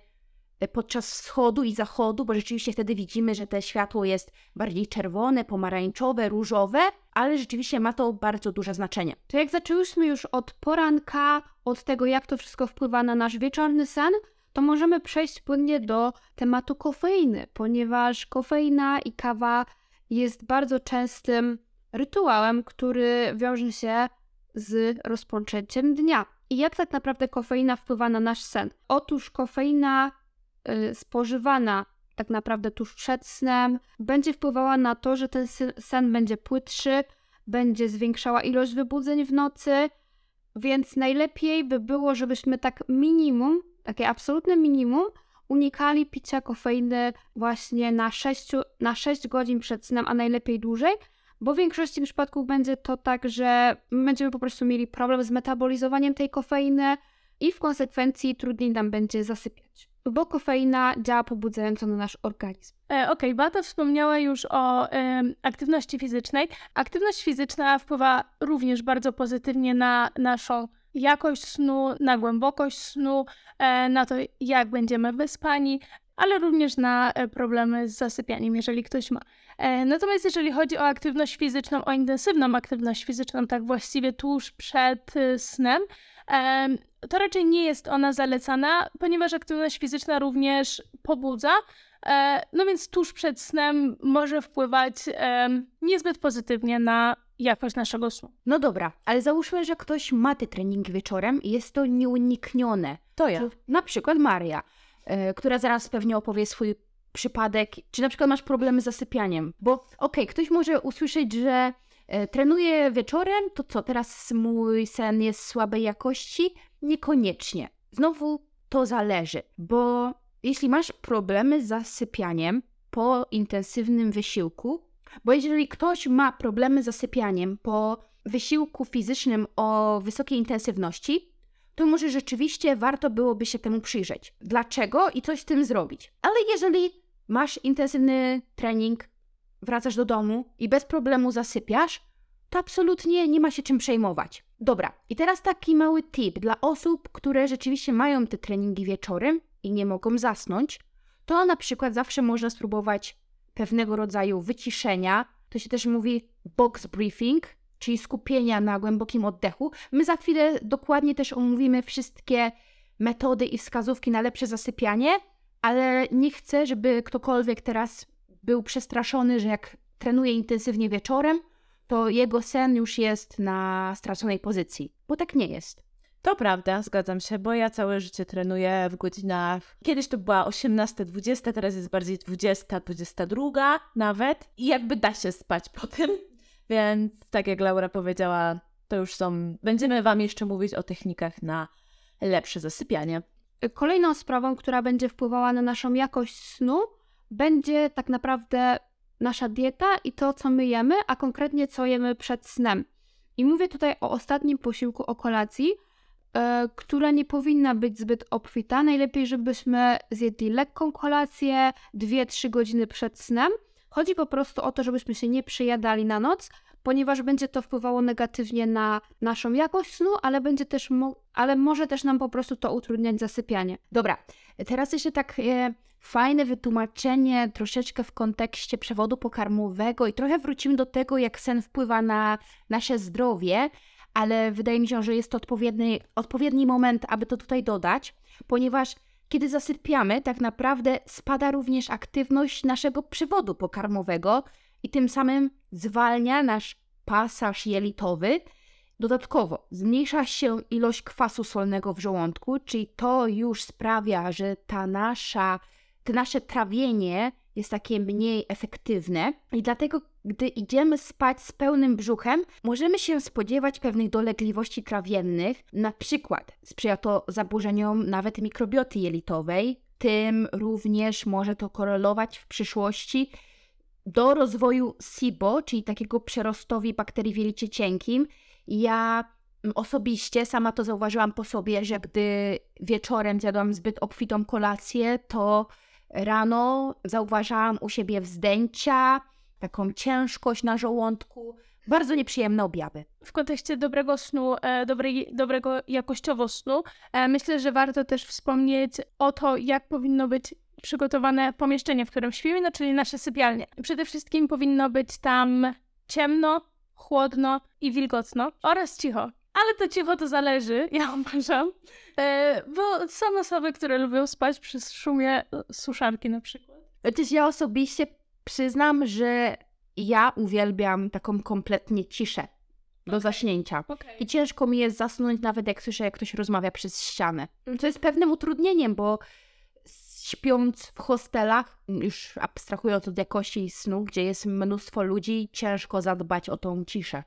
e, podczas wschodu i zachodu, bo rzeczywiście wtedy widzimy, że to światło jest bardziej czerwone, pomarańczowe, różowe, ale rzeczywiście ma to bardzo duże znaczenie. To jak zaczęłyśmy już od poranka, od tego, jak to wszystko wpływa na nasz wieczorny sen, to możemy przejść płynnie do tematu kofeiny, ponieważ kofeina i kawa jest bardzo częstym rytuałem, który wiąże się z rozpoczęciem dnia. I jak tak naprawdę kofeina wpływa na nasz sen? Otóż kofeina y, spożywana tak naprawdę tuż przed snem będzie wpływała na to, że ten sen będzie płytszy, będzie zwiększała ilość wybudzeń w nocy, więc najlepiej by było, żebyśmy tak minimum, takie absolutne minimum, unikali picia kofeiny właśnie na 6, na 6 godzin przed snem, a najlepiej dłużej, bo w większości przypadków będzie to tak, że będziemy po prostu mieli problem z metabolizowaniem tej kofeiny i w konsekwencji trudniej nam będzie zasypiać, bo kofeina działa pobudzająco na nasz organizm. E, Okej, okay, Bata wspomniała już o e, aktywności fizycznej. Aktywność fizyczna wpływa również bardzo pozytywnie na naszą jakość snu, na głębokość snu, e, na to, jak będziemy wyspani, ale również na e, problemy z zasypianiem, jeżeli ktoś ma. E, natomiast jeżeli chodzi o aktywność fizyczną, o intensywną aktywność fizyczną, tak właściwie tuż przed snem, to raczej nie jest ona zalecana, ponieważ aktywność fizyczna również pobudza. No więc tuż przed snem może wpływać niezbyt pozytywnie na jakość naszego snu. No dobra, ale załóżmy, że ktoś ma te treningi wieczorem i jest to nieuniknione. To ja. Na przykład Maria, e, która zaraz pewnie opowie swój przypadek, czy na przykład masz problemy z zasypianiem. Bo okej, okay, ktoś może usłyszeć, że e, trenuję wieczorem, to co, teraz mój sen jest słabej jakości? Niekoniecznie. Znowu to zależy, bo jeśli masz problemy z zasypianiem po intensywnym wysiłku, bo jeżeli ktoś ma problemy z zasypianiem po wysiłku fizycznym o wysokiej intensywności, to może rzeczywiście warto byłoby się temu przyjrzeć. Dlaczego i coś z tym zrobić. Ale jeżeli masz intensywny trening, wracasz do domu i bez problemu zasypiasz, to absolutnie nie ma się czym przejmować. Dobra, i teraz taki mały tip dla osób, które rzeczywiście mają te treningi wieczorem i nie mogą zasnąć, to na przykład zawsze można spróbować pewnego rodzaju wyciszenia. To się też mówi box briefing, czyli skupienia na głębokim oddechu. My za chwilę dokładnie też omówimy wszystkie metody i wskazówki na lepsze zasypianie, ale nie chcę, żeby ktokolwiek teraz był przestraszony, że jak trenuje intensywnie wieczorem, to jego sen już jest na straconej pozycji, bo tak nie jest. To prawda, zgadzam się, bo ja całe życie trenuję w godzinach. Kiedyś to była 18-20, teraz jest bardziej 20-22 nawet. I jakby da się spać po tym. Więc tak jak Laura powiedziała, to już są. Będziemy Wam jeszcze mówić o technikach na lepsze zasypianie. Kolejną sprawą, która będzie wpływała na naszą jakość snu, będzie tak naprawdę nasza dieta i to, co my jemy, a konkretnie co jemy przed snem. I mówię tutaj o ostatnim posiłku, o kolacji, E, która nie powinna być zbyt obfita. Najlepiej, żebyśmy zjedli lekką kolację 2-3 godziny przed snem. Chodzi po prostu o to, żebyśmy się nie przejadali na noc, ponieważ będzie to wpływało negatywnie na naszą jakość snu, ale będzie też, mo- ale może też nam po prostu to utrudniać zasypianie. Dobra, teraz jeszcze takie fajne wytłumaczenie troszeczkę w kontekście przewodu pokarmowego i trochę wrócimy do tego, jak sen wpływa na nasze zdrowie ale wydaje mi się, że jest to odpowiedni, odpowiedni moment, aby to tutaj dodać, ponieważ kiedy zasypiamy, tak naprawdę spada również aktywność naszego przewodu pokarmowego i tym samym zwalnia nasz pasaż jelitowy. Dodatkowo zmniejsza się ilość kwasu solnego w żołądku, czyli to już sprawia, że ta nasza, to nasze trawienie jest takie mniej efektywne. I dlatego gdy idziemy spać z pełnym brzuchem, możemy się spodziewać pewnych dolegliwości trawiennych, na przykład sprzyja to zaburzeniom nawet mikrobioty jelitowej, tym również może to korelować w przyszłości do rozwoju SIBO, czyli takiego przerostowi bakterii w jelicie cienkim. Ja osobiście sama to zauważyłam po sobie, że gdy wieczorem zjadłam zbyt obfitą kolację, to rano zauważałam u siebie wzdęcia, taką ciężkość na żołądku, bardzo nieprzyjemne objawy. w kontekście dobrego snu, e, dobrej, dobrego jakościowo snu, e, myślę, że warto też wspomnieć o to, jak powinno być przygotowane pomieszczenie, w którym śpimy, no czyli nasze sypialnie. Przede wszystkim powinno być tam ciemno, chłodno i wilgotno oraz cicho. Ale to cicho to zależy, ja uważam, e, bo są osoby, które lubią spać przy szumie suszarki na przykład. Chociaż ja osobiście przyznam, że ja uwielbiam taką kompletnie ciszę do zaśnięcia. Okay. I ciężko mi jest zasnąć, nawet jak słyszę, jak ktoś rozmawia przez ścianę. Co jest pewnym utrudnieniem, bo śpiąc w hostelach, już abstrahując od jakości snu, gdzie jest mnóstwo ludzi, ciężko zadbać o tą ciszę.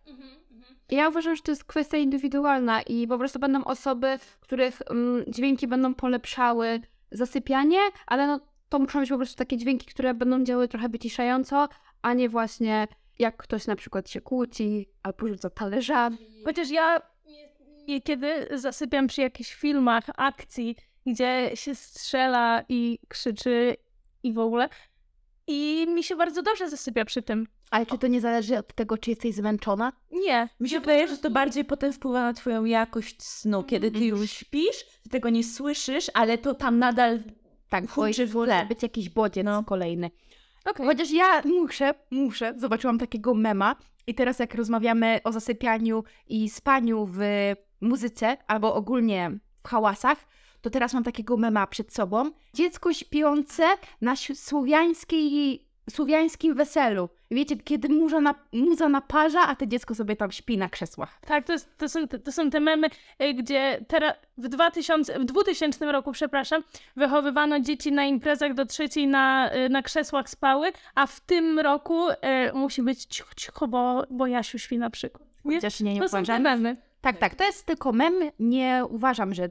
Ja uważam, że to jest kwestia indywidualna i po prostu będą osoby, których mm, dźwięki będą polepszały zasypianie, ale no, to muszą być po prostu takie dźwięki, które będą działały trochę wyciszająco, a nie właśnie jak ktoś na przykład się kłóci albo rzuca talerzami. Chociaż ja nie- niekiedy zasypiam przy jakichś filmach akcji, gdzie się strzela i krzyczy i w ogóle. I mi się bardzo dobrze zasypia przy tym. Ale czy to nie zależy od tego, czy jesteś zmęczona? Nie. Mi się wydaje, że to bardziej potem wpływa na twoją jakość snu, kiedy ty już śpisz, ty tego nie słyszysz, ale to tam nadal Tak, huczy w może tle. być jakiś bodziec No. kolejny. Okej. Chociaż ja muszę, muszę, zobaczyłam takiego mema i teraz jak rozmawiamy o zasypianiu i spaniu w muzyce albo ogólnie w hałasach, to teraz mam takiego mema przed sobą. Dziecko śpiące na słowiańskiej, słowiańskim weselu. Wiecie, kiedy muza, na, muza naparza, a to dziecko sobie tam śpi na krzesłach. Tak, to, jest, to, są, te- to są te memy, y, gdzie teraz w, 2000, w 2000 roku, przepraszam, wychowywano dzieci na imprezach do trzeciej na, y, na krzesłach spały, a w tym roku y, musi być cicho, cicho, bo, bo Jasiu śpi na przykład. Nie? Chociaż nie, nie To są te uważam. memy. Tak, tak, to jest tylko mem. Nie uważam, że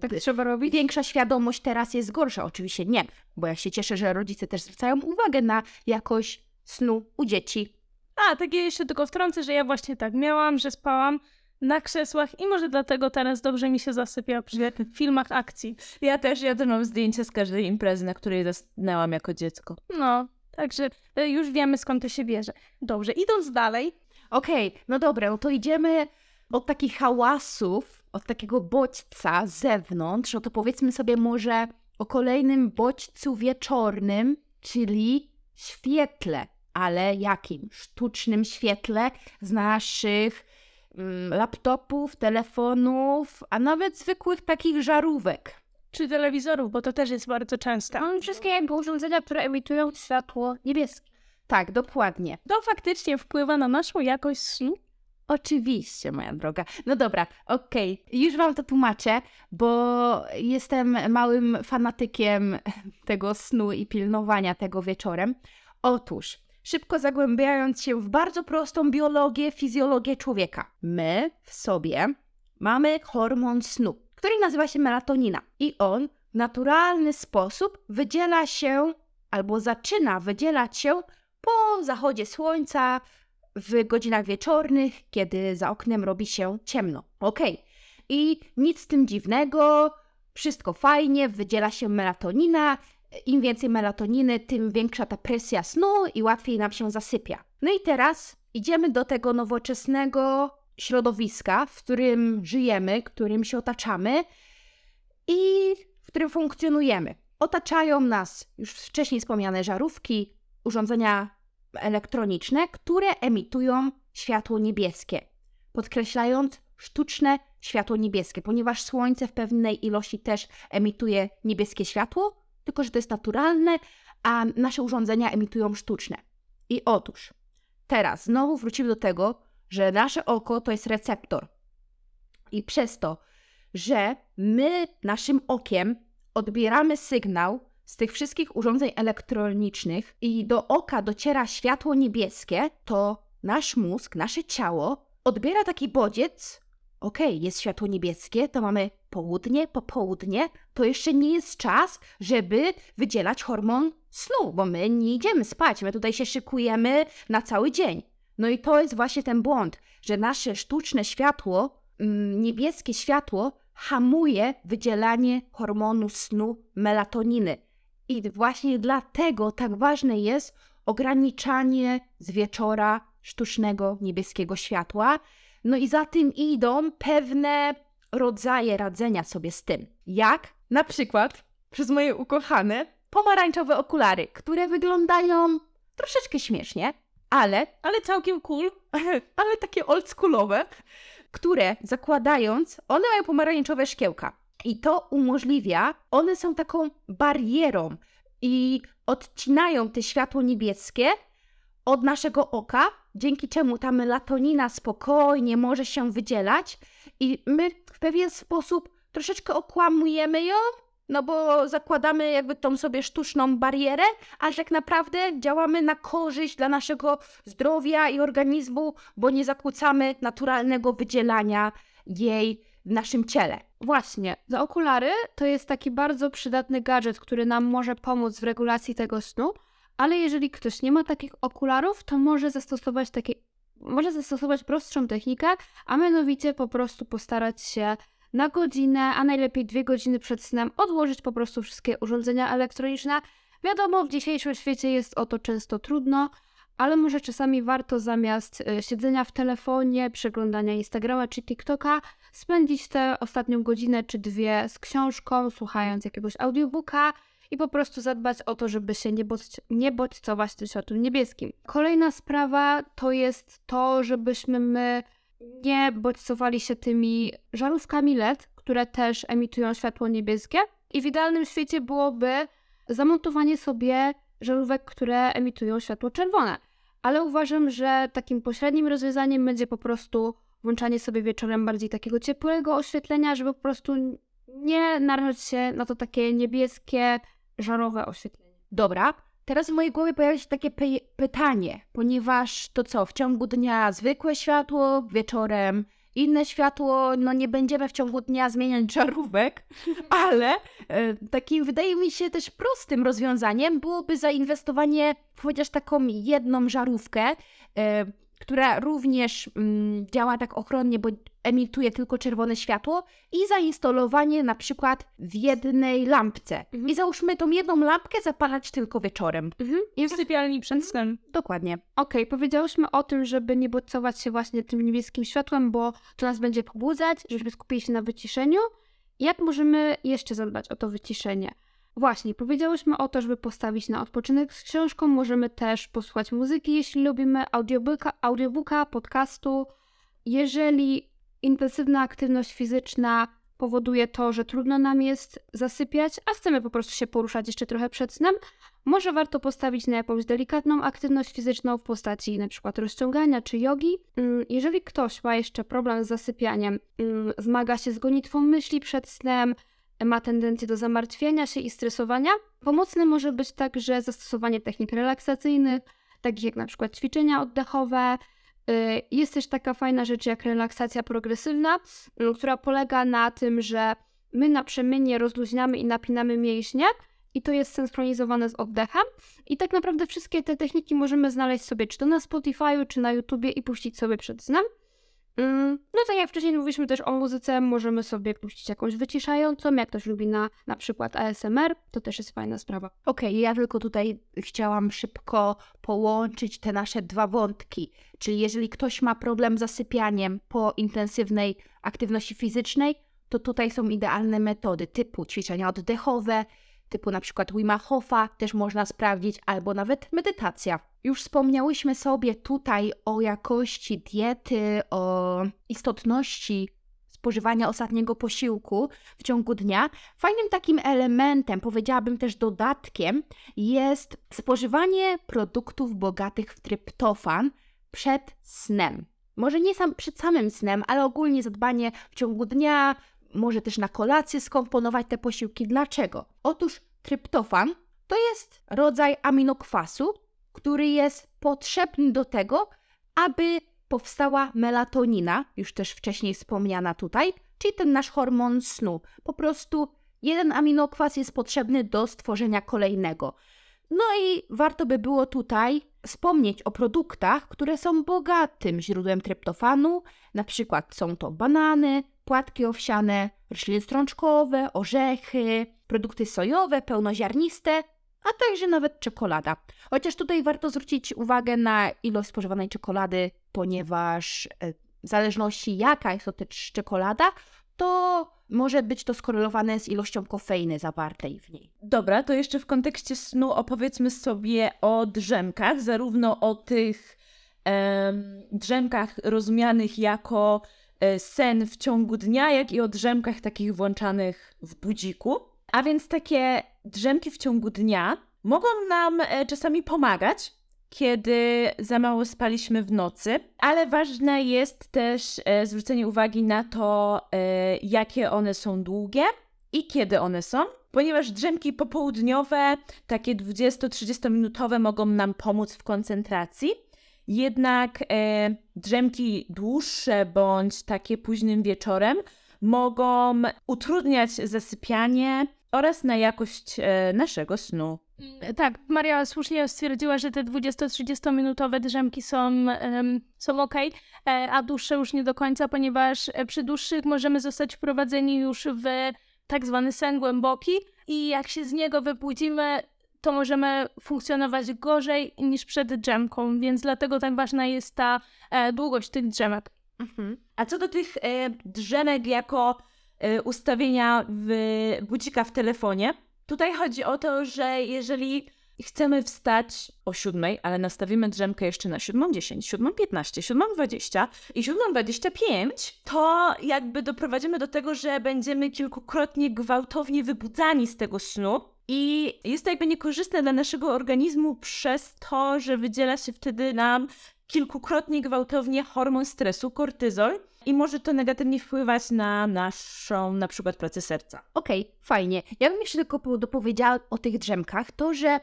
Tak trzeba robić? większa świadomość teraz jest gorsza. Oczywiście nie, bo ja się cieszę, że rodzice też zwracają uwagę na jakość snu u dzieci. A, takie jeszcze tylko wtrącę, że ja właśnie tak miałam, że spałam na krzesłach i może dlatego teraz dobrze mi się zasypia przy filmach akcji. Ja też, ja też mam zdjęcia z każdej imprezy, na której zasnęłam jako dziecko. No, także y, już wiemy skąd to się bierze. Dobrze, idąc dalej, Okej, no dobra, no to idziemy od takich hałasów, od takiego bodźca z zewnątrz, no to powiedzmy sobie może o kolejnym bodźcu wieczornym, czyli świetle. Ale jakim? Sztucznym świetle z naszych mm, laptopów, telefonów, a nawet zwykłych takich żarówek. czy telewizorów, bo to też jest bardzo częste. Mam wszystkie jakby urządzenia, które emitują światło niebieskie. Tak, dokładnie. To faktycznie wpływa na naszą jakość snu. Oczywiście, moja droga. No dobra, okej, już wam to tłumaczę, bo jestem małym fanatykiem tego snu i pilnowania tego wieczorem. Otóż, szybko zagłębiając się w bardzo prostą biologię, fizjologię człowieka, my w sobie mamy hormon snu, który nazywa się melatonina i on w naturalny sposób wydziela się albo zaczyna wydzielać się po zachodzie słońca, w godzinach wieczornych, kiedy za oknem robi się ciemno. Okej. I nic z tym dziwnego, wszystko fajnie, wydziela się melatonina. Im więcej melatoniny, tym większa ta presja snu i łatwiej nam się zasypia. No i teraz idziemy do tego nowoczesnego środowiska, w którym żyjemy, którym się otaczamy i w którym funkcjonujemy. Otaczają nas już wcześniej wspomniane żarówki, urządzenia elektroniczne, które emitują światło niebieskie, podkreślając sztuczne światło niebieskie, ponieważ słońce w pewnej ilości też emituje niebieskie światło, tylko że to jest naturalne, a nasze urządzenia emitują sztuczne. I otóż, teraz znowu wrócimy do tego, że nasze oko to jest receptor. I przez to, że my naszym okiem odbieramy sygnał z tych wszystkich urządzeń elektronicznych i do oka dociera światło niebieskie, to nasz mózg, nasze ciało odbiera taki bodziec. Okej, jest światło niebieskie, to mamy południe, popołudnie, to jeszcze nie jest czas, żeby wydzielać hormon snu, bo my nie idziemy spać, my tutaj się szykujemy na cały dzień. No i to jest właśnie ten błąd, że nasze sztuczne światło, mm, niebieskie światło, hamuje wydzielanie hormonu snu melatoniny. I właśnie dlatego tak ważne jest ograniczanie z wieczora sztucznego niebieskiego światła. No i za tym idą pewne rodzaje radzenia sobie z tym. Jak na przykład przez moje ukochane pomarańczowe okulary, które wyglądają troszeczkę śmiesznie, ale, Ale całkiem cool. ale takie oldschoolowe, które zakładając, one mają pomarańczowe szkiełka. I to umożliwia, one są taką barierą i odcinają te światło niebieskie od naszego oka, dzięki czemu ta melatonina spokojnie może się wydzielać i my w pewien sposób troszeczkę okłamujemy ją, no bo zakładamy jakby tą sobie sztuczną barierę, ale tak naprawdę działamy na korzyść dla naszego zdrowia i organizmu, bo nie zakłócamy naturalnego wydzielania jej w naszym ciele. Właśnie, za okulary to jest taki bardzo przydatny gadżet, który nam może pomóc w regulacji tego snu, ale jeżeli ktoś nie ma takich okularów, to może zastosować takie, może zastosować prostszą technikę, a mianowicie po prostu postarać się na godzinę, a najlepiej dwie godziny przed snem odłożyć po prostu wszystkie urządzenia elektroniczne. Wiadomo, w dzisiejszym świecie jest o to często trudno, ale może czasami warto zamiast y, siedzenia w telefonie, przeglądania Instagrama czy TikToka, spędzić tę ostatnią godzinę czy dwie z książką, słuchając jakiegoś audiobooka i po prostu zadbać o to, żeby się nie, bodź, nie bodźcować tym światłem niebieskim. Kolejna sprawa to jest to, żebyśmy my nie bodźcowali się tymi żarówkami LED, które też emitują światło niebieskie. I w idealnym świecie byłoby zamontowanie sobie żarówek, które emitują światło czerwone. Ale uważam, że takim pośrednim rozwiązaniem będzie po prostu włączanie sobie wieczorem bardziej takiego ciepłego oświetlenia, żeby po prostu nie narażać się na to takie niebieskie, żarowe oświetlenie. Dobra, teraz w mojej głowie pojawia się takie py- pytanie, ponieważ to co, w ciągu dnia zwykłe światło, wieczorem inne światło, no nie będziemy w ciągu dnia zmieniać żarówek, ale e, takim wydaje mi się też prostym rozwiązaniem byłoby zainwestowanie w chociaż taką jedną żarówkę, e, która również mm, działa tak ochronnie, bo emituje tylko czerwone światło i zainstalowanie na przykład w jednej lampce. Mhm. I załóżmy tą jedną lampkę zapalać tylko wieczorem. Mhm. I w sypialni przed snem. Dokładnie. Okej, powiedziałyśmy o tym, żeby nie bodźcować się właśnie tym niebieskim światłem, bo to nas będzie pobudzać, żebyśmy skupili się na wyciszeniu. Jak możemy jeszcze zadbać o to wyciszenie? Właśnie, powiedziałyśmy o to, żeby postawić na odpoczynek z książką. Możemy też posłuchać muzyki, jeśli lubimy, audiobooka, audiobooka podcastu. Jeżeli intensywna aktywność fizyczna powoduje to, że trudno nam jest zasypiać, a chcemy po prostu się poruszać jeszcze trochę przed snem, może warto postawić na jakąś delikatną aktywność fizyczną w postaci przykład rozciągania czy jogi. Mm, Jeżeli ktoś ma jeszcze problem z zasypianiem, mm, zmaga się z gonitwą myśli przed snem, ma tendencję do zamartwiania się i stresowania, pomocne może być także zastosowanie technik relaksacyjnych, takich jak na przykład ćwiczenia oddechowe. Y, Jest też taka fajna rzecz jak relaksacja progresywna, y, która polega na tym, że my naprzemiennie rozluźniamy i napinamy mięśnie i to jest synchronizowane z oddechem. I tak naprawdę wszystkie te techniki możemy znaleźć sobie czy to na Spotify'u, czy na YouTubie i puścić sobie przed snem. Mm, No tak jak wcześniej mówiliśmy też o muzyce, możemy sobie puścić jakąś wyciszającą, jak ktoś lubi na, na przykład ASMR, to też jest fajna sprawa. Okej, ja tylko tutaj chciałam szybko połączyć te nasze dwa wątki. Czyli jeżeli ktoś ma problem z zasypianiem po intensywnej aktywności fizycznej, to tutaj są idealne metody typu ćwiczenia oddechowe, typu na przykład Wima Hofa też można sprawdzić, albo nawet medytacja. Już wspomniałyśmy sobie tutaj o jakości diety, o istotności spożywania ostatniego posiłku w ciągu dnia. Fajnym takim elementem, powiedziałabym też dodatkiem, jest spożywanie produktów bogatych w tryptofan przed snem. Może nie sam przed samym snem, ale ogólnie zadbanie w ciągu dnia, może też na kolację skomponować te posiłki. Dlaczego? Otóż tryptofan to jest rodzaj aminokwasu, który jest potrzebny do tego, aby powstała melatonina, już też wcześniej wspomniana tutaj, czyli ten nasz hormon snu. Po prostu jeden aminokwas jest potrzebny do stworzenia kolejnego. No i warto by było tutaj wspomnieć o produktach, które są bogatym źródłem tryptofanu. Na przykład są to banany, płatki owsiane, rośliny strączkowe, orzechy, produkty sojowe, pełnoziarniste, a także nawet czekolada. Chociaż tutaj warto zwrócić uwagę na ilość spożywanej czekolady, ponieważ e, w zależności jaka jest to czekolada, to może być to skorelowane z ilością kofeiny zawartej w niej. Dobra, to jeszcze w kontekście snu opowiedzmy sobie o drzemkach, zarówno o tych em, drzemkach rozumianych jako sen w ciągu dnia, jak i o drzemkach takich włączanych w budziku. A więc takie drzemki w ciągu dnia mogą nam e, czasami pomagać, kiedy za mało spaliśmy w nocy, ale ważne jest też e, zwrócenie uwagi na to, e, jakie one są długie i kiedy one są, ponieważ drzemki popołudniowe, takie 20-30 minutowe, mogą nam pomóc w koncentracji. Jednak e, drzemki dłuższe bądź takie późnym wieczorem mogą utrudniać zasypianie oraz na jakość e, naszego snu. Mm, Tak, Maria słusznie stwierdziła, że te 20-30 minutowe drzemki są, są ok, a dłuższe już nie do końca, ponieważ e, przy dłuższych możemy zostać wprowadzeni już w tak zwany sen głęboki i jak się z niego wybudzimy, to możemy funkcjonować gorzej niż przed drzemką, więc dlatego tak ważna jest ta e, długość tych drzemek. A co do tych e, drzemek jako e, ustawienia w budzika w telefonie, tutaj chodzi o to, że jeżeli chcemy wstać o 7, ale nastawimy drzemkę jeszcze na 7.10, 7.15, 7.20 i 7.25, to jakby doprowadzimy do tego, że będziemy kilkukrotnie gwałtownie wybudzani z tego snu. I jest to jakby niekorzystne dla naszego organizmu przez to, że wydziela się wtedy nam kilkukrotnie gwałtownie hormon stresu, kortyzol i może to negatywnie wpływać na naszą na przykład pracę serca. Okej, fajnie. Ja bym jeszcze tylko po- dopowiedziała o tych drzemkach, to że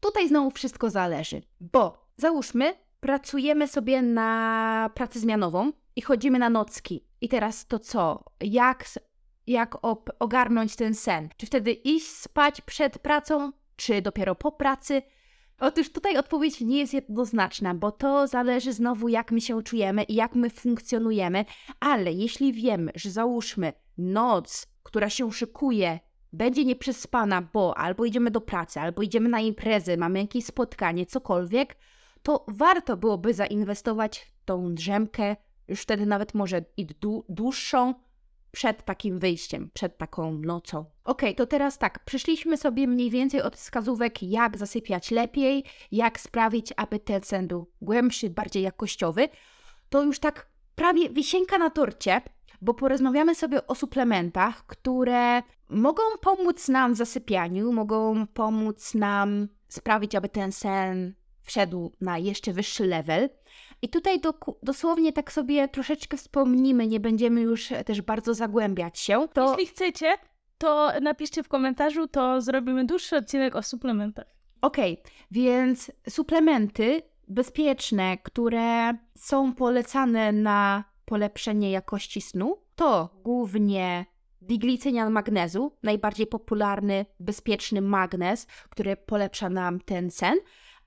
tutaj znowu wszystko zależy, bo załóżmy, pracujemy sobie na pracy zmianową i chodzimy na nocki. I teraz to co? Jak, jak ogarnąć ten sen? Czy wtedy iść spać przed pracą, czy dopiero po pracy? Otóż tutaj odpowiedź nie jest jednoznaczna, bo to zależy znowu, jak my się czujemy i jak my funkcjonujemy, ale jeśli wiemy, że załóżmy noc, która się szykuje, będzie nieprzespana, bo albo idziemy do pracy, albo idziemy na imprezę, mamy jakieś spotkanie, cokolwiek, to warto byłoby zainwestować w tą drzemkę, już wtedy nawet może i dłu- dłuższą, przed takim wyjściem, przed taką nocą. Okej, to teraz tak, przyszliśmy sobie mniej więcej od wskazówek, jak zasypiać lepiej, jak sprawić, aby ten sen był głębszy, bardziej jakościowy. To już tak prawie wisienka na torcie, bo porozmawiamy sobie o suplementach, które mogą pomóc nam w zasypianiu, mogą pomóc nam sprawić, aby ten sen wszedł na jeszcze wyższy level. I tutaj doku- dosłownie tak sobie troszeczkę wspomnimy, nie będziemy już e, też bardzo zagłębiać się. To Jeśli chcecie, to napiszcie w komentarzu, to zrobimy dłuższy odcinek o suplementach. Okej, więc suplementy bezpieczne, które są polecane na polepszenie jakości snu, to głównie diglicynian magnezu, najbardziej popularny, bezpieczny magnez, który polepsza nam ten sen,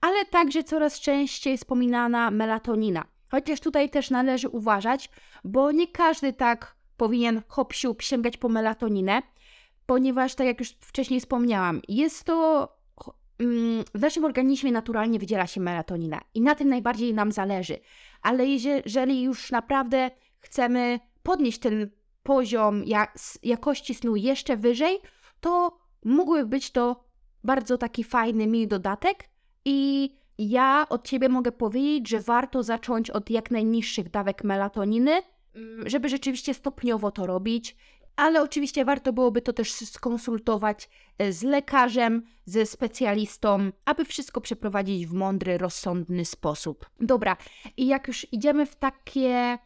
ale także coraz częściej wspominana melatonina. Chociaż tutaj też należy uważać, bo nie każdy tak powinien hop siup sięgać po melatoninę, ponieważ tak jak już wcześniej wspomniałam, jest to mm, w naszym organizmie naturalnie wydziela się melatonina i na tym najbardziej nam zależy. Ale jeżeli już naprawdę chcemy podnieść ten poziom jakości snu jeszcze wyżej, to mógłby być to bardzo taki fajny, miły dodatek i ja od Ciebie mogę powiedzieć, że warto zacząć od jak najniższych dawek melatoniny, mm, żeby rzeczywiście stopniowo to robić ale oczywiście warto byłoby to też skonsultować e, z lekarzem, ze specjalistą, aby wszystko przeprowadzić w mądry, rozsądny sposób. Dobra, i jak już idziemy w takie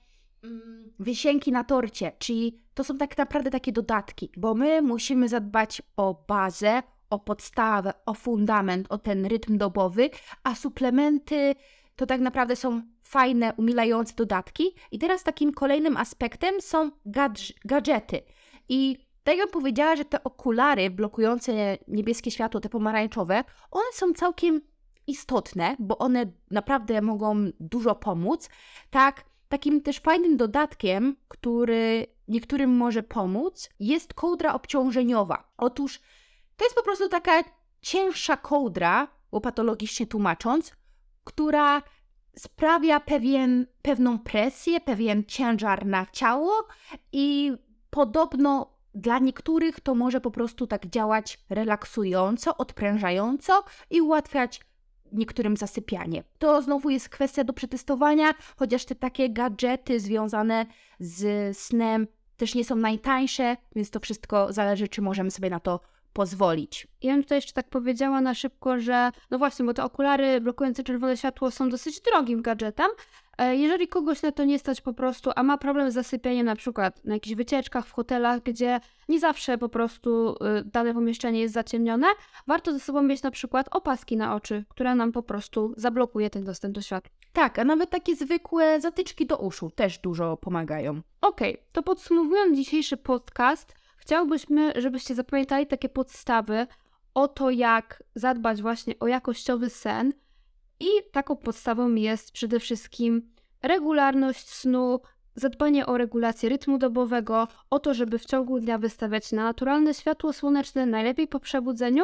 mm, wisienki na torcie, czyli to są tak naprawdę takie dodatki, bo my musimy zadbać o bazę, o podstawę, o fundament, o ten rytm dobowy, a suplementy to tak naprawdę są fajne, umilające dodatki. I teraz takim kolejnym aspektem są gadż- gadżety. I tak jak powiedziała, że te okulary blokujące niebieskie światło, te pomarańczowe, one są całkiem istotne, bo one naprawdę mogą dużo pomóc. Tak, takim też fajnym dodatkiem, który niektórym może pomóc, jest kołdra obciążeniowa. Otóż to jest po prostu taka cięższa kołdra, łopatologicznie tłumacząc, która sprawia pewien, pewną presję, pewien ciężar na ciało i podobno dla niektórych to może po prostu tak działać relaksująco, odprężająco i ułatwiać niektórym zasypianie. To znowu jest kwestia do przetestowania, chociaż te takie gadżety związane z snem też nie są najtańsze, więc to wszystko zależy, czy możemy sobie na to pozwolić. Ja bym tutaj jeszcze tak powiedziała na szybko, że no właśnie, bo te okulary blokujące czerwone światło są dosyć drogim gadżetem. E, Jeżeli kogoś na to nie stać po prostu, a ma problem z zasypianiem na przykład na jakichś wycieczkach, w hotelach, gdzie nie zawsze po prostu y, dane pomieszczenie jest zaciemnione, warto ze sobą mieć na przykład opaski na oczy, która nam po prostu zablokuje ten dostęp do światła. Tak, a nawet takie zwykłe zatyczki do uszu też dużo pomagają. Okej, to podsumowując dzisiejszy podcast, chciałbyśmy, żebyście zapamiętali takie podstawy o to, jak zadbać właśnie o jakościowy sen. I taką podstawą jest przede wszystkim regularność snu, zadbanie o regulację rytmu dobowego, o to, żeby w ciągu dnia wystawiać na naturalne światło słoneczne, najlepiej po przebudzeniu,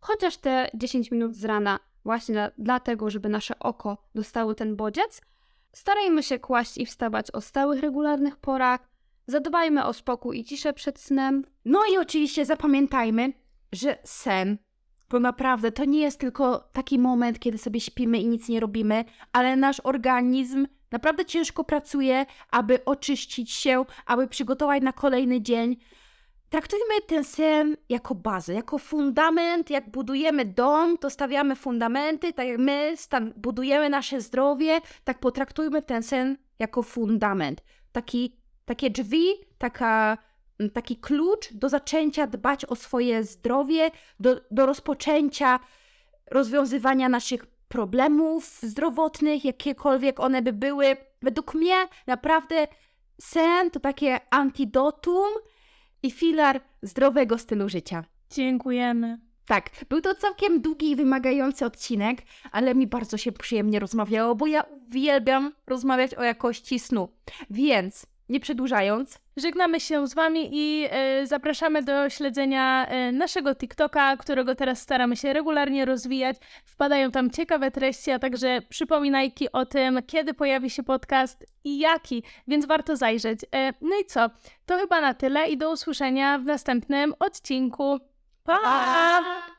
chociaż te 10 minut z rana, właśnie dla, dlatego, żeby nasze oko dostało ten bodziec. Starajmy się kłaść i wstawać o stałych, regularnych porach. Zadbajmy o spokój i ciszę przed snem. No i oczywiście zapamiętajmy, że sen to naprawdę to nie jest tylko taki moment, kiedy sobie śpimy i nic nie robimy, ale nasz organizm naprawdę ciężko pracuje, aby oczyścić się, aby przygotować na kolejny dzień. Traktujmy ten sen jako bazę, jako fundament. Jak budujemy dom, to stawiamy fundamenty, tak jak my stan- budujemy nasze zdrowie, tak potraktujmy ten sen jako fundament. Taki, takie drzwi, taka, m, taki klucz do zaczęcia dbać o swoje zdrowie, do, do rozpoczęcia rozwiązywania naszych problemów zdrowotnych, jakiekolwiek one by były. Według mnie naprawdę sen to takie antidotum i filar zdrowego stylu życia. Dziękujemy. Tak, był to całkiem długi i wymagający odcinek, ale mi bardzo się przyjemnie rozmawiało, bo ja uwielbiam rozmawiać o jakości snu. Więc, nie przedłużając, Żegnamy się z Wami i e, zapraszamy do śledzenia e, naszego TikToka, którego teraz staramy się regularnie rozwijać. Wpadają tam ciekawe treści, a także przypominajki o tym, kiedy pojawi się podcast i jaki, więc warto zajrzeć. E, no i co? To chyba na tyle i do usłyszenia w następnym odcinku. pa! Pa!